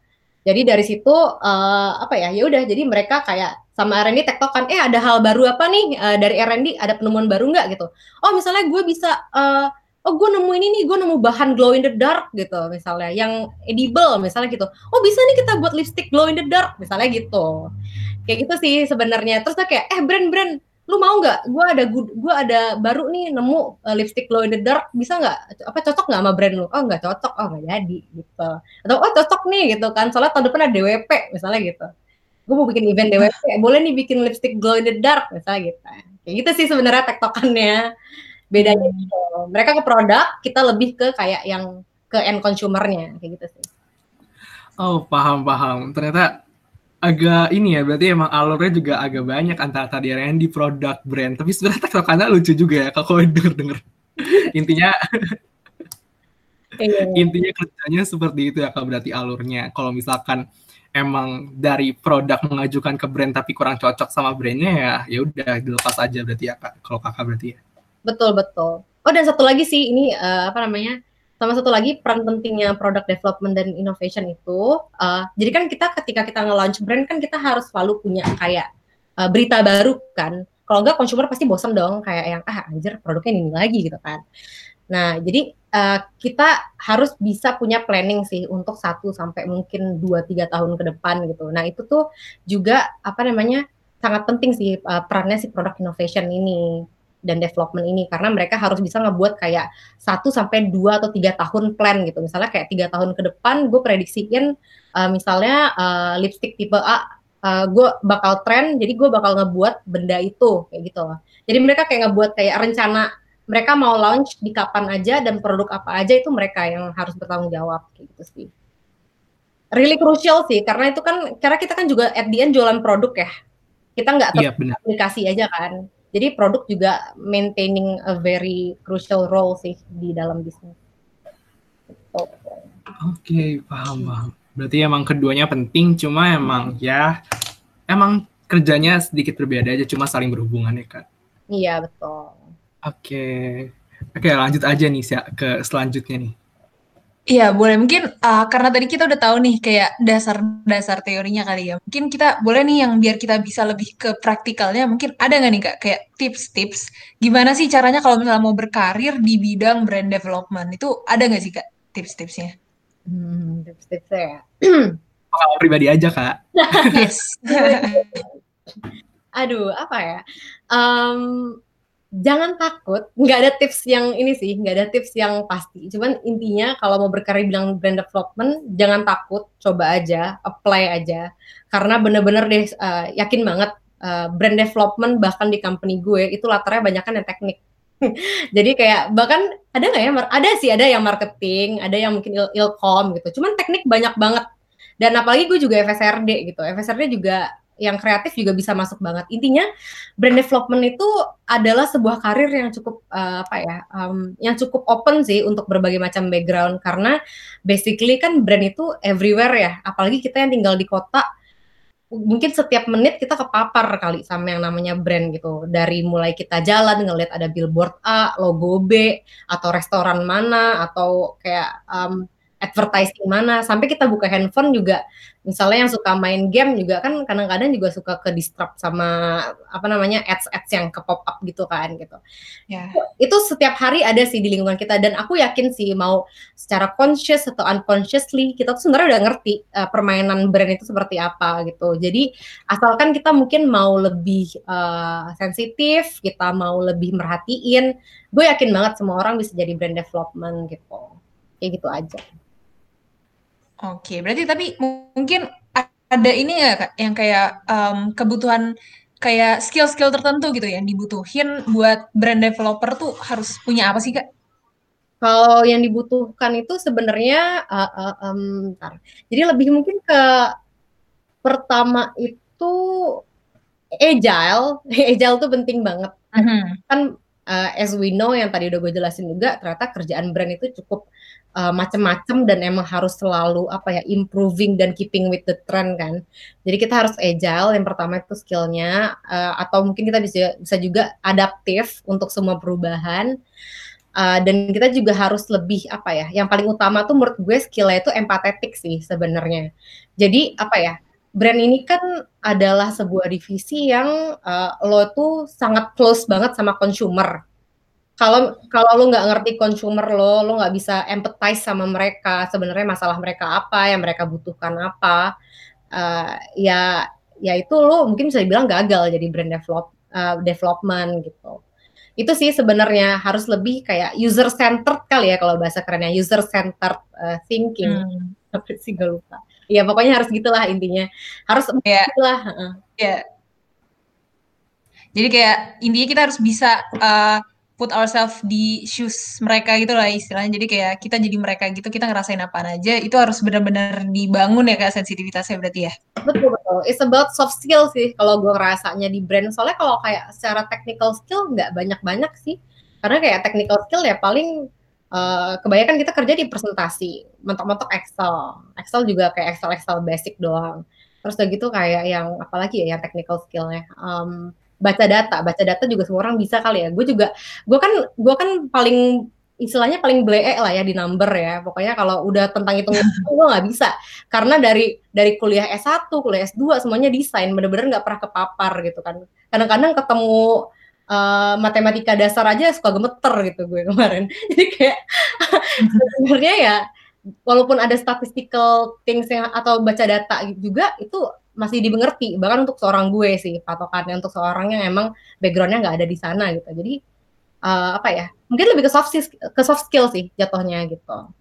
Jadi dari situ uh, apa ya ya udah jadi mereka kayak sama R&D tektokan eh ada hal baru apa nih? Uh, dari R&D ada penemuan baru nggak? Gitu. Oh misalnya gue bisa uh, oh gue nemu ini nih gue nemu bahan glow in the dark gitu misalnya. Yang edible misalnya gitu. Oh bisa nih kita buat lipstick glow in the dark misalnya gitu. Kayak gitu sih sebenarnya. Terus kayak eh brand-brand lu mau nggak? Gue ada gue ada baru nih nemu uh, lipstick glow in the dark. Bisa nggak? Apa cocok nggak sama brand lu? Oh nggak cocok. Oh nggak jadi gitu. Atau oh cocok nih gitu kan. Soalnya tahun depan ada DWP misalnya gitu. Gue mau bikin event DWP boleh nih bikin lipstick glow in the dark misalnya gitu. Kayak gitu sih sebenarnya tektokannya bedanya hmm. gitu. mereka ke produk kita lebih ke kayak yang ke end consumernya kayak gitu sih oh paham paham ternyata agak ini ya berarti emang alurnya juga agak banyak antara tadi di produk brand tapi sebenarnya tektokannya lucu juga ya kalau denger denger intinya iya. intinya kerjanya seperti itu ya kalau berarti alurnya kalau misalkan emang dari produk mengajukan ke brand tapi kurang cocok sama brandnya ya ya udah dilepas aja berarti ya kak kalau kakak berarti ya Betul betul. Oh dan satu lagi sih ini uh, apa namanya? Sama satu lagi peran pentingnya product development dan innovation itu. Uh, jadi kan kita ketika kita nge-launch brand kan kita harus selalu punya kayak uh, berita baru kan. Kalau enggak consumer pasti bosan dong kayak yang ah anjir produknya ini lagi gitu kan. Nah, jadi uh, kita harus bisa punya planning sih untuk satu sampai mungkin 2 3 tahun ke depan gitu. Nah, itu tuh juga apa namanya? sangat penting sih uh, perannya si product innovation ini dan development ini karena mereka harus bisa ngebuat kayak satu sampai dua atau tiga tahun plan gitu. Misalnya kayak tiga tahun ke depan gue prediksiin uh, misalnya uh, lipstick tipe A uh, eh, gue bakal tren jadi gue bakal ngebuat benda itu kayak gitu loh. Jadi mereka kayak ngebuat kayak rencana mereka mau launch di kapan aja dan produk apa aja itu mereka yang harus bertanggung jawab kayak gitu sih. Really crucial sih karena itu kan karena kita kan juga at the end jualan produk ya. Kita nggak Iya benar. aplikasi aja kan jadi produk juga maintaining a very crucial role sih di dalam bisnis. Oke, paham paham. Berarti emang keduanya penting, cuma emang ya emang kerjanya sedikit berbeda aja, cuma saling berhubungan ya kak. iya betul Oke, oke lanjut aja nih ke selanjutnya nih. Iya, boleh. Mungkin uh, karena tadi kita udah tahu nih kayak dasar-dasar teorinya kali ya. Mungkin kita boleh nih yang biar kita bisa lebih ke praktikalnya. Mungkin ada nggak nih Kak kayak tips-tips gimana sih caranya kalau misalnya mau berkarir di bidang brand development itu ada nggak sih Kak tips-tipsnya? hmm, tips-tipsnya ya Pengalaman pribadi aja kak. Yes. aduh apa ya Em, jangan takut nggak ada tips yang ini sih nggak ada tips yang pasti. Cuman intinya kalau mau berkarir bilang brand development jangan takut coba aja apply aja. Karena bener-bener deh eh, yakin banget eh, brand development bahkan di company gue itu latarnya banyak kan yang teknik. Jadi kayak bahkan ada nggak ya ada sih ada yang marketing ada yang mungkin il ilkom gitu. Cuman teknik banyak banget. Dan apalagi gue juga FSRD gitu FSRD juga yang kreatif juga bisa masuk banget. Intinya brand development itu adalah sebuah karir yang cukup uh, apa ya, um, yang cukup open sih untuk berbagai macam background karena basically kan brand itu everywhere ya. Apalagi kita yang tinggal di kota, mungkin setiap menit kita kepapar kali sama yang namanya brand gitu. Dari mulai kita jalan ngelihat ada billboard A, logo B, atau restoran mana, atau kayak um, advertising mana. Sampai kita buka handphone juga misalnya yang suka main game juga kan kadang-kadang juga suka ke disrupt sama apa namanya ads ads yang ke pop up gitu kan gitu. Ya. itu setiap hari ada sih di lingkungan kita. Dan aku yakin sih mau secara conscious atau unconsciously kita tuh sebenarnya udah ngerti uh, permainan brand itu seperti apa gitu. Jadi asalkan kita mungkin mau lebih uh, sensitif kita mau lebih merhatiin gue yakin banget semua orang bisa jadi brand development gitu. Kayak gitu aja Oke, berarti tapi mungkin ada ini ya Kak yang kayak um, kebutuhan kayak skill-skill tertentu gitu yang dibutuhin buat brand developer tuh harus punya apa sih Kak? Kalau yang dibutuhkan itu sebenarnya uh, uh, um, bentar. Jadi lebih mungkin ke pertama itu agile. Agile tuh penting banget. Mhm. Kan uh, as we know yang tadi udah gue jelasin juga ternyata kerjaan brand itu cukup uh, macem-macem dan emang harus selalu apa ya improving dan keeping with the trend kan. Jadi kita harus agile yang pertama itu skillnya uh, atau mungkin kita bisa bisa juga adaptif untuk semua perubahan. Uh, dan kita juga harus lebih apa ya? Yang paling utama tuh menurut gue skillnya itu empatetik sih sebenarnya. Jadi apa ya? Brand ini kan adalah sebuah divisi yang uh, lo tuh sangat close banget sama consumer. Kalau kalau lo nggak ngerti consumer lo, lo nggak bisa empathize sama mereka. Sebenarnya masalah mereka apa, yang mereka butuhkan apa. Uh, ya ya itu lo mungkin bisa dibilang gagal jadi brand develop uh, development gitu itu sih sebenarnya harus lebih kayak user centered kali ya kalau bahasa kerennya user centered uh, thinking Hmm. apa sih gue lupa ya pokoknya harus gitulah intinya harus Ya. gitulah heeh. Ya. Jadi kayak intinya kita harus bisa uh, put ourselves di shoes mereka gitu lah istilahnya. Jadi kayak kita jadi mereka gitu, kita ngerasain apaan aja, itu harus benar-benar dibangun ya kak sensitivitasnya berarti ya. betul betul. It's about soft skill sih kalau gue ngerasanya di brand. Soalnya kalau kayak secara technical skill nggak banyak banyak sih. Karena kayak technical skill ya paling uh, kebanyakan kita kerja di presentasi mentok-mentok Excel. Excel juga kayak Excel Excel basic doang. Terus udah gitu kayak yang apalagi ya yang technical skillnya. Um, baca data baca data juga semua orang bisa kali ya. Gue juga gue kan gue kan paling istilahnya paling blee lah ya di number ya. Pokoknya kalau udah tentang hitung gue nggak bisa. Karena dari dari kuliah S1 kuliah S2 semuanya desain bener-bener nggak pernah kepapar gitu kan. Kadang-kadang ketemu uh, matematika dasar aja suka gemeter gitu gue kemarin. Jadi kayak sebenarnya ya walaupun ada statistical things yang atau baca data juga itu masih dimengerti bahkan untuk seorang gue sih patokannya untuk seorang yang emang backgroundnya nggak ada di sana gitu. Jadi uh, apa ya mungkin lebih ke soft ke soft skill sih jatuhnya gitu.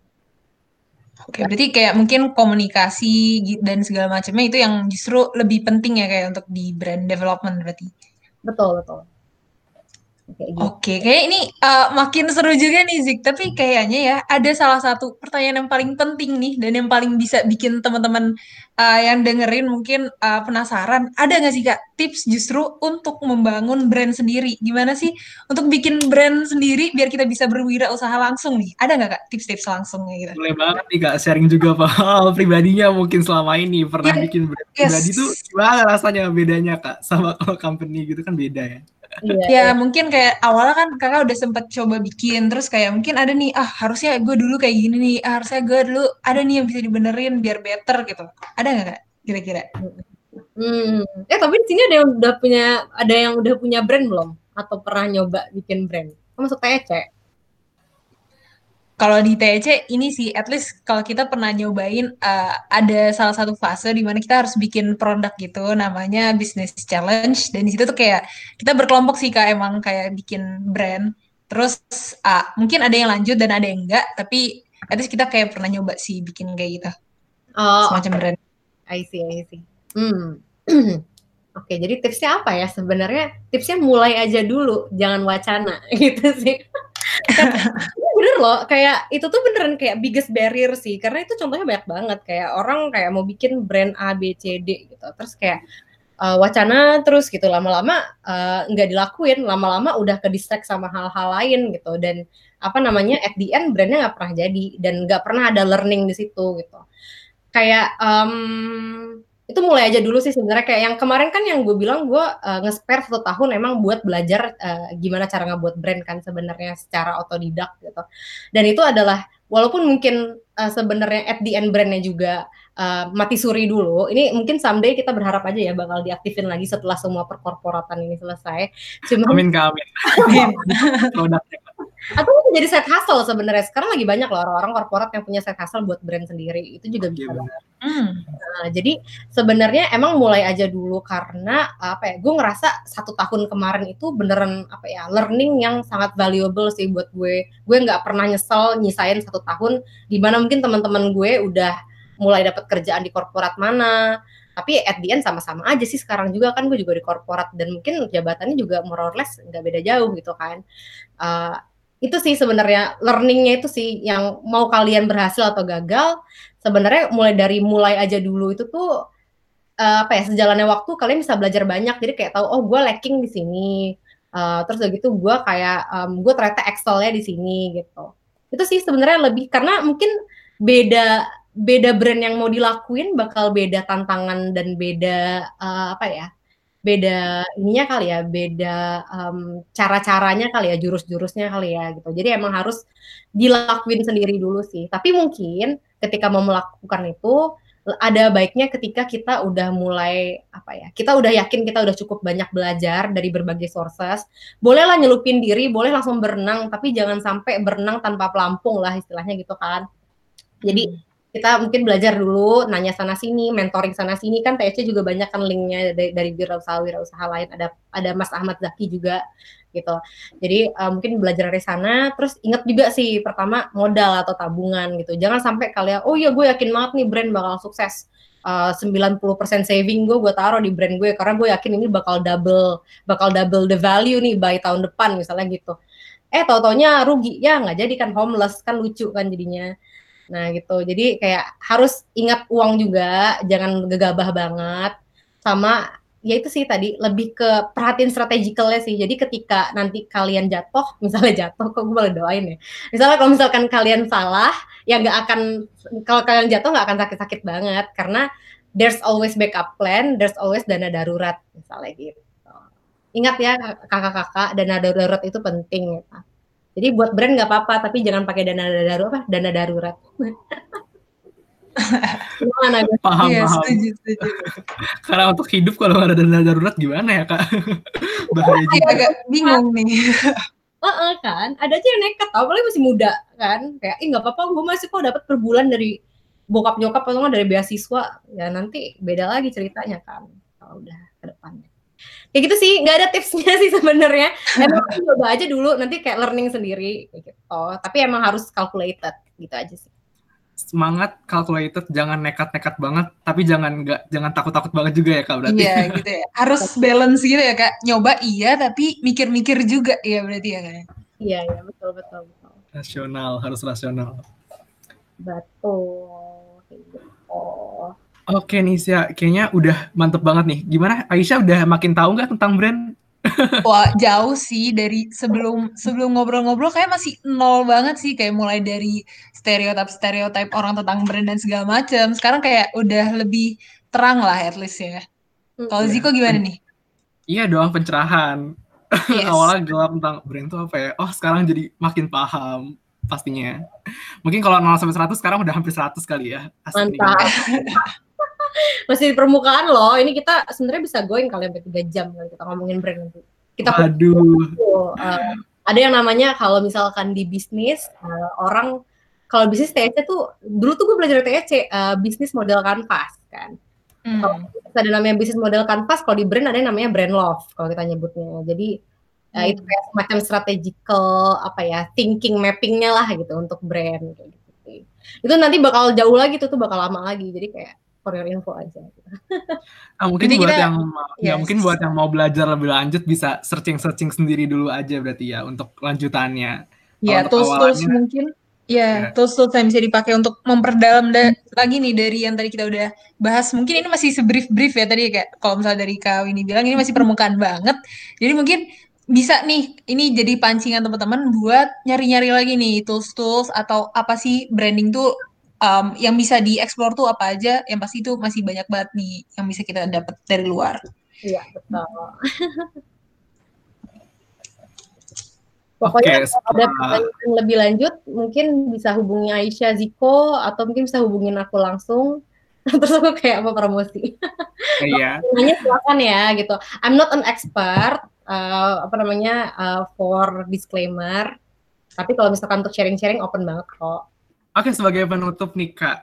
Oke, berarti kayak mungkin komunikasi dan segala macamnya itu yang justru lebih penting ya kayak untuk di brand development berarti. betul betul Gitu. Oke, kayak ini uh, makin seru juga nih Zik. Tapi kayaknya ya ada salah satu pertanyaan yang paling penting nih dan yang paling bisa bikin teman-teman uh, yang dengerin mungkin uh, penasaran. Ada nggak sih kak tips justru untuk membangun brand sendiri? Gimana sih untuk bikin brand sendiri biar kita bisa berwirausaha langsung nih? Ada nggak kak tips-tips langsungnya gitu? Boleh banget nih kak sharing juga pak pribadinya mungkin selama ini pernah yeah. bikin brand yes. pribadi tuh gimana rasanya bedanya kak sama kalau company gitu kan beda ya? Iya, ya iya. mungkin kayak awalnya kan kakak udah sempet coba bikin terus kayak mungkin ada nih ah harusnya gue dulu kayak gini nih ah, harusnya gue dulu ada nih yang bisa dibenerin biar better gitu ada nggak kak kira-kira? Hmm. Eh tapi di sini ada yang udah punya ada yang udah punya brand belum atau pernah nyoba bikin brand? Kamu masuk TEC? Kalau di TEC ini sih at least kalau kita pernah nyobain uh, ada salah satu fase di mana kita harus bikin produk gitu namanya business challenge. Dan di situ tuh kayak kita berkelompok sih kak emang kayak bikin brand. Terus uh, mungkin ada yang lanjut dan ada yang enggak tapi at least kita kayak pernah nyoba sih bikin kayak gitu. Oh, semacam brand. I see I see. Hmm. Oke, jadi tipsnya apa ya? Sebenarnya tipsnya mulai aja dulu, jangan wacana gitu sih bener loh kayak itu tuh beneran kayak biggest barrier sih karena itu contohnya banyak banget kayak orang kayak mau bikin brand A B C D gitu terus kayak uh, wacana terus gitu lama-lama uh, nggak dilakuin lama-lama udah ke distract sama hal-hal lain gitu dan apa namanya at the end brandnya nggak pernah jadi dan nggak pernah ada learning di situ gitu. Kayak um, itu mulai aja dulu sih sebenarnya kayak yang kemarin kan yang gue bilang gue uh, nge-spare satu tahun emang buat belajar uh, gimana cara ngebuat brand kan sebenarnya secara otodidak gitu. Dan itu adalah walaupun mungkin uh, sebenarnya at the end brandnya juga uh, mati suri dulu. Ini mungkin someday kita berharap aja ya bakal diaktifin lagi setelah semua perkorporatan ini selesai. Cuma amin amin. Atau itu jadi set hustle sebenarnya. Sekarang lagi banyak loh orang-orang korporat yang punya set hustle buat brand sendiri. Itu juga bisa yeah, hmm. nah, jadi sebenarnya emang mulai aja dulu karena apa ya gue ngerasa satu tahun kemarin itu beneran apa ya learning yang sangat valuable sih buat gue. Gue nggak pernah nyesel nyisain satu tahun di mana mungkin teman-teman gue udah mulai dapat kerjaan di korporat mana. Tapi at the end sama-sama aja sih sekarang juga kan gue juga di korporat. Dan mungkin jabatannya juga more or less nggak beda jauh gitu kan. Uh, itu sih sebenarnya learningnya itu sih yang mau kalian berhasil atau gagal sebenarnya mulai dari mulai aja dulu itu tuh uh, apa ya sejalannya waktu kalian bisa belajar banyak. Jadi kayak tahu oh gue lacking di sini. Uh, terus udah gitu gue kayak um, gue ternyata excelnya di sini gitu. Itu sih sebenarnya lebih karena mungkin beda beda brand yang mau dilakuin bakal beda tantangan dan beda uh, apa ya beda ininya kali ya, beda um, cara-caranya kali ya, jurus-jurusnya kali ya gitu. Jadi emang harus dilakuin sendiri dulu sih. Tapi mungkin ketika mau melakukan itu ada baiknya ketika kita udah mulai apa ya kita udah yakin kita udah cukup banyak belajar dari berbagai sources bolehlah nyelupin diri boleh langsung berenang tapi jangan sampai berenang tanpa pelampung lah istilahnya gitu kan jadi kita mungkin belajar dulu, nanya sana sini, mentoring sana sini kan TC juga banyak kan linknya dari, dari wirausaha wirausaha lain ada ada Mas Ahmad Zaki juga gitu. Jadi uh, mungkin belajar dari sana, terus ingat juga sih pertama modal atau tabungan gitu. Jangan sampai kalian oh iya gue yakin banget nih brand bakal sukses. Uh, 90% saving gue gue taruh di brand gue karena gue yakin ini bakal double bakal double the value nih by tahun depan misalnya gitu. Eh tau-taunya rugi ya nggak jadi kan homeless kan lucu kan jadinya. Nah gitu, jadi kayak harus ingat uang juga, jangan gegabah banget. Sama ya itu sih tadi lebih ke perhatian strategikalnya sih. Jadi ketika nanti kalian jatuh, misalnya jatuh, kok gue boleh doain ya. Misalnya kalau misalkan kalian salah, ya nggak akan kalau kalian jatuh nggak akan sakit-sakit banget karena there's always backup plan, there's always dana darurat misalnya gitu. Ingat ya kakak-kakak, dana darurat itu penting ya. Jadi buat brand nggak apa-apa, tapi jangan pakai dana darurat apa? Dana darurat. gimana? Paham, iya, paham. Setuju, setuju. Karena untuk hidup kalau nggak ada dana darurat gimana ya kak? Bahaya juga. Iya, agak bingung nih. Uh, uh, kan, ada aja yang nekat, tau, apalagi masih muda kan, kayak, ih nggak apa-apa, gue masih kok dapat per bulan dari bokap nyokap atau dari beasiswa, ya nanti beda lagi ceritanya kan, kalau udah ke depannya kayak gitu sih nggak ada tipsnya sih sebenarnya. Emang coba aja dulu nanti kayak learning sendiri gitu. Tapi emang harus calculated gitu aja sih. Semangat calculated jangan nekat-nekat banget tapi jangan nggak jangan takut-takut banget juga ya kak berarti. Iya gitu ya. Harus balance gitu ya kak. Nyoba iya tapi mikir-mikir juga ya berarti ya kak. Iya iya betul betul betul. Rasional harus rasional. Betul oh Oke nih Sia, kayaknya udah mantep banget nih. Gimana Aisyah udah makin tahu nggak tentang brand? Wah jauh sih dari sebelum sebelum ngobrol-ngobrol kayak masih nol banget sih kayak mulai dari stereotip stereotip orang tentang brand dan segala macam. Sekarang kayak udah lebih terang lah at least ya. Kalau yeah. Ziko gimana nih? Iya doang pencerahan. Yes. Awalnya gelap tentang brand itu apa ya? Oh sekarang jadi makin paham pastinya. Mungkin kalau 0 sampai 100 sekarang udah hampir 100 kali ya. Asli. Mantap. masih di permukaan loh. Ini kita sebenarnya bisa going kali sampai tiga jam kalau kita ngomongin brand nanti. Kita Aduh. Uh, ada yang namanya kalau misalkan di bisnis uh, orang kalau bisnis TEC tuh dulu tuh gue belajar TEC uh, bisnis model kanvas kan. Hmm. Kalau ada namanya bisnis model kanvas, kalau di brand ada yang namanya brand love kalau kita nyebutnya. Jadi uh, hmm. itu kayak semacam strategical apa ya thinking mappingnya lah gitu untuk brand kayak gitu. Itu nanti bakal jauh lagi tuh tuh bakal lama lagi. Jadi kayak for your info aja. Ah, mungkin Jadi buat kita, yang yes. ya mungkin buat yang mau belajar lebih lanjut bisa searching searching sendiri dulu aja berarti ya untuk lanjutannya. Ya tools tools mungkin Ya, yeah. tools tools yang bisa dipakai untuk memperdalam da lagi nih dari yang tadi kita udah bahas. Mungkin ini masih sebrief brief ya tadi kayak kalau misalnya dari Kak ini bilang ini masih permukaan banget. Jadi mungkin bisa nih ini jadi pancingan teman-teman buat nyari-nyari lagi nih tools-tools atau apa sih branding tuh um, yang bisa dieksplor tuh apa aja yang pasti itu masih banyak banget nih yang bisa kita dapat dari luar iya betul Pokoknya okay, kalau ada pertanyaan lebih lanjut, mungkin bisa hubungi Aisyah Ziko atau mungkin bisa hubungin aku langsung. Terus aku kayak apa promosi. Iya. Nanya silakan ya gitu. I'm not an expert, uh, apa namanya uh, for disclaimer. Tapi kalau misalkan untuk sharing-sharing open banget kok. Oke, sebagai penutup nih Kak,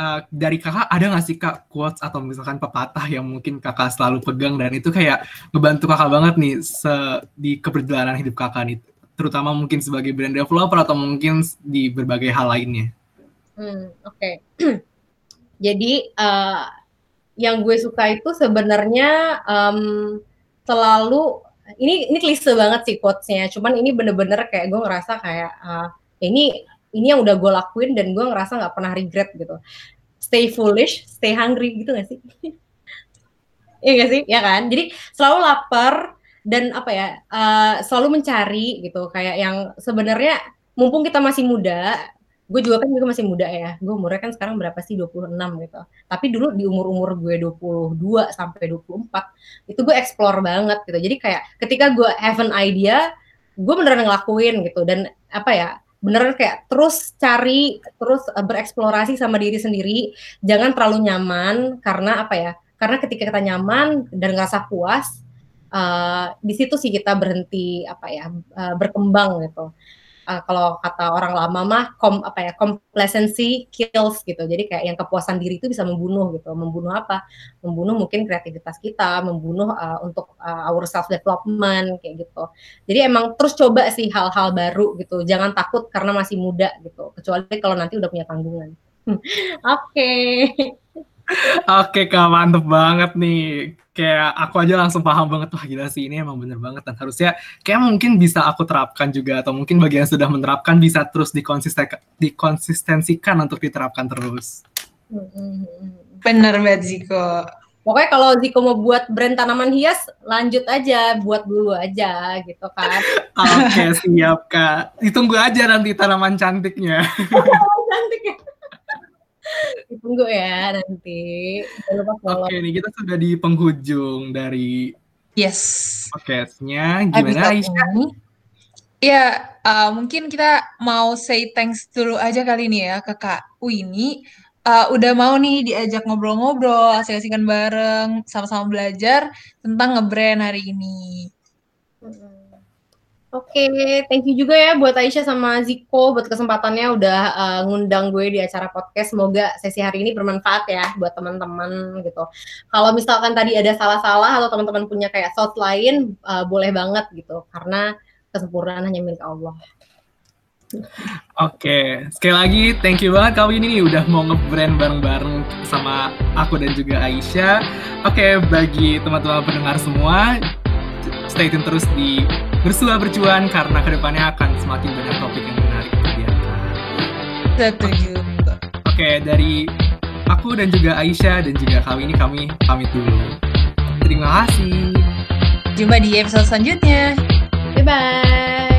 uh, dari kakak ada nggak sih kak quotes atau misalkan pepatah yang mungkin kakak selalu pegang dan itu kayak ngebantu kakak banget nih se di keperjalanan hidup kakak nih, terutama mungkin sebagai brand developer atau mungkin di berbagai hal lainnya. Hmm, oke. Okay. Jadi uh, yang gue suka itu sebenarnya um, selalu ini ini klise banget sih quotesnya, cuman ini bener-bener kayak gue ngerasa kayak uh, ini ini yang udah gue lakuin dan gue ngerasa nggak pernah regret gitu. Stay foolish stay hungry gitu gak sih? Iya gak sih? Ya kan? Jadi selalu lapar dan apa ya uh, selalu mencari gitu. Kayak yang sebenarnya mumpung kita masih muda gue juga kan juga masih muda ya. Gue umurnya kan sekarang berapa sih? 26 gitu. Tapi dulu di umur-umur gue 22 sampai 24 itu gue explore banget gitu. Jadi kayak ketika gue have an idea gue beneran ngelakuin gitu. Dan apa ya beneran kayak terus cari terus uh, bereksplorasi sama diri sendiri. Jangan terlalu nyaman karena apa ya karena ketika kita nyaman dan ngerasa puas uh, di situ sih kita berhenti apa ya uh, berkembang gitu uh, kalau kata orang lama mah kom apa ya complacency kills gitu. Jadi kayak yang kepuasan diri itu bisa membunuh gitu. Membunuh apa? Membunuh mungkin kreativitas kita, membunuh uh, untuk uh, our self development kayak gitu. Jadi emang terus coba sih hal-hal baru gitu. Jangan takut karena masih muda gitu. Kecuali kalau nanti udah punya tanggungan. Oke. okay. Oke kak, mantep banget nih. Kayak aku aja langsung paham banget, wah gila sih ini emang bener banget. Dan harusnya kayak mungkin bisa aku terapkan juga, atau mungkin bagi yang sudah menerapkan bisa terus dikonsistensikan untuk diterapkan terus. Bener banget Ziko. Pokoknya kalau Ziko mau buat brand tanaman hias, lanjut aja, buat dulu aja gitu kan. Oke, siap Kak. Ditunggu aja nanti tanaman cantiknya. cantik ya. Ditunggu ya nanti. Oke, nih kita sudah di penghujung dari Yes. Podcastnya gimana Aisyah? Ya, uh, mungkin kita mau say thanks dulu aja kali ini ya ke Kak Wini. Uh, udah mau nih diajak ngobrol-ngobrol, asik-asikan bareng, sama-sama belajar tentang ngebrand hari ini. Oke, okay, thank you juga ya buat Aisyah sama Ziko buat kesempatannya udah uh, ngundang gue di acara podcast. Semoga sesi hari ini bermanfaat ya buat teman-teman gitu. Kalau misalkan tadi ada salah-salah atau teman-teman punya kayak thought lain, uh, boleh banget gitu. Karena kesempurnaan hanya milik Allah. Oke, sekali lagi thank you banget kali ini nih udah mau nge-brand bareng-bareng sama aku dan juga Aisyah. Oke, bagi teman-teman pendengar semua, stay tune terus di Bersua Bercuan karena ke depannya akan semakin banyak topik yang menarik untuk diangkat. Setuju. Oke, dari aku dan juga Aisyah dan juga kali ini kami pamit dulu. Terima kasih. Jumpa di episode selanjutnya. Bye bye.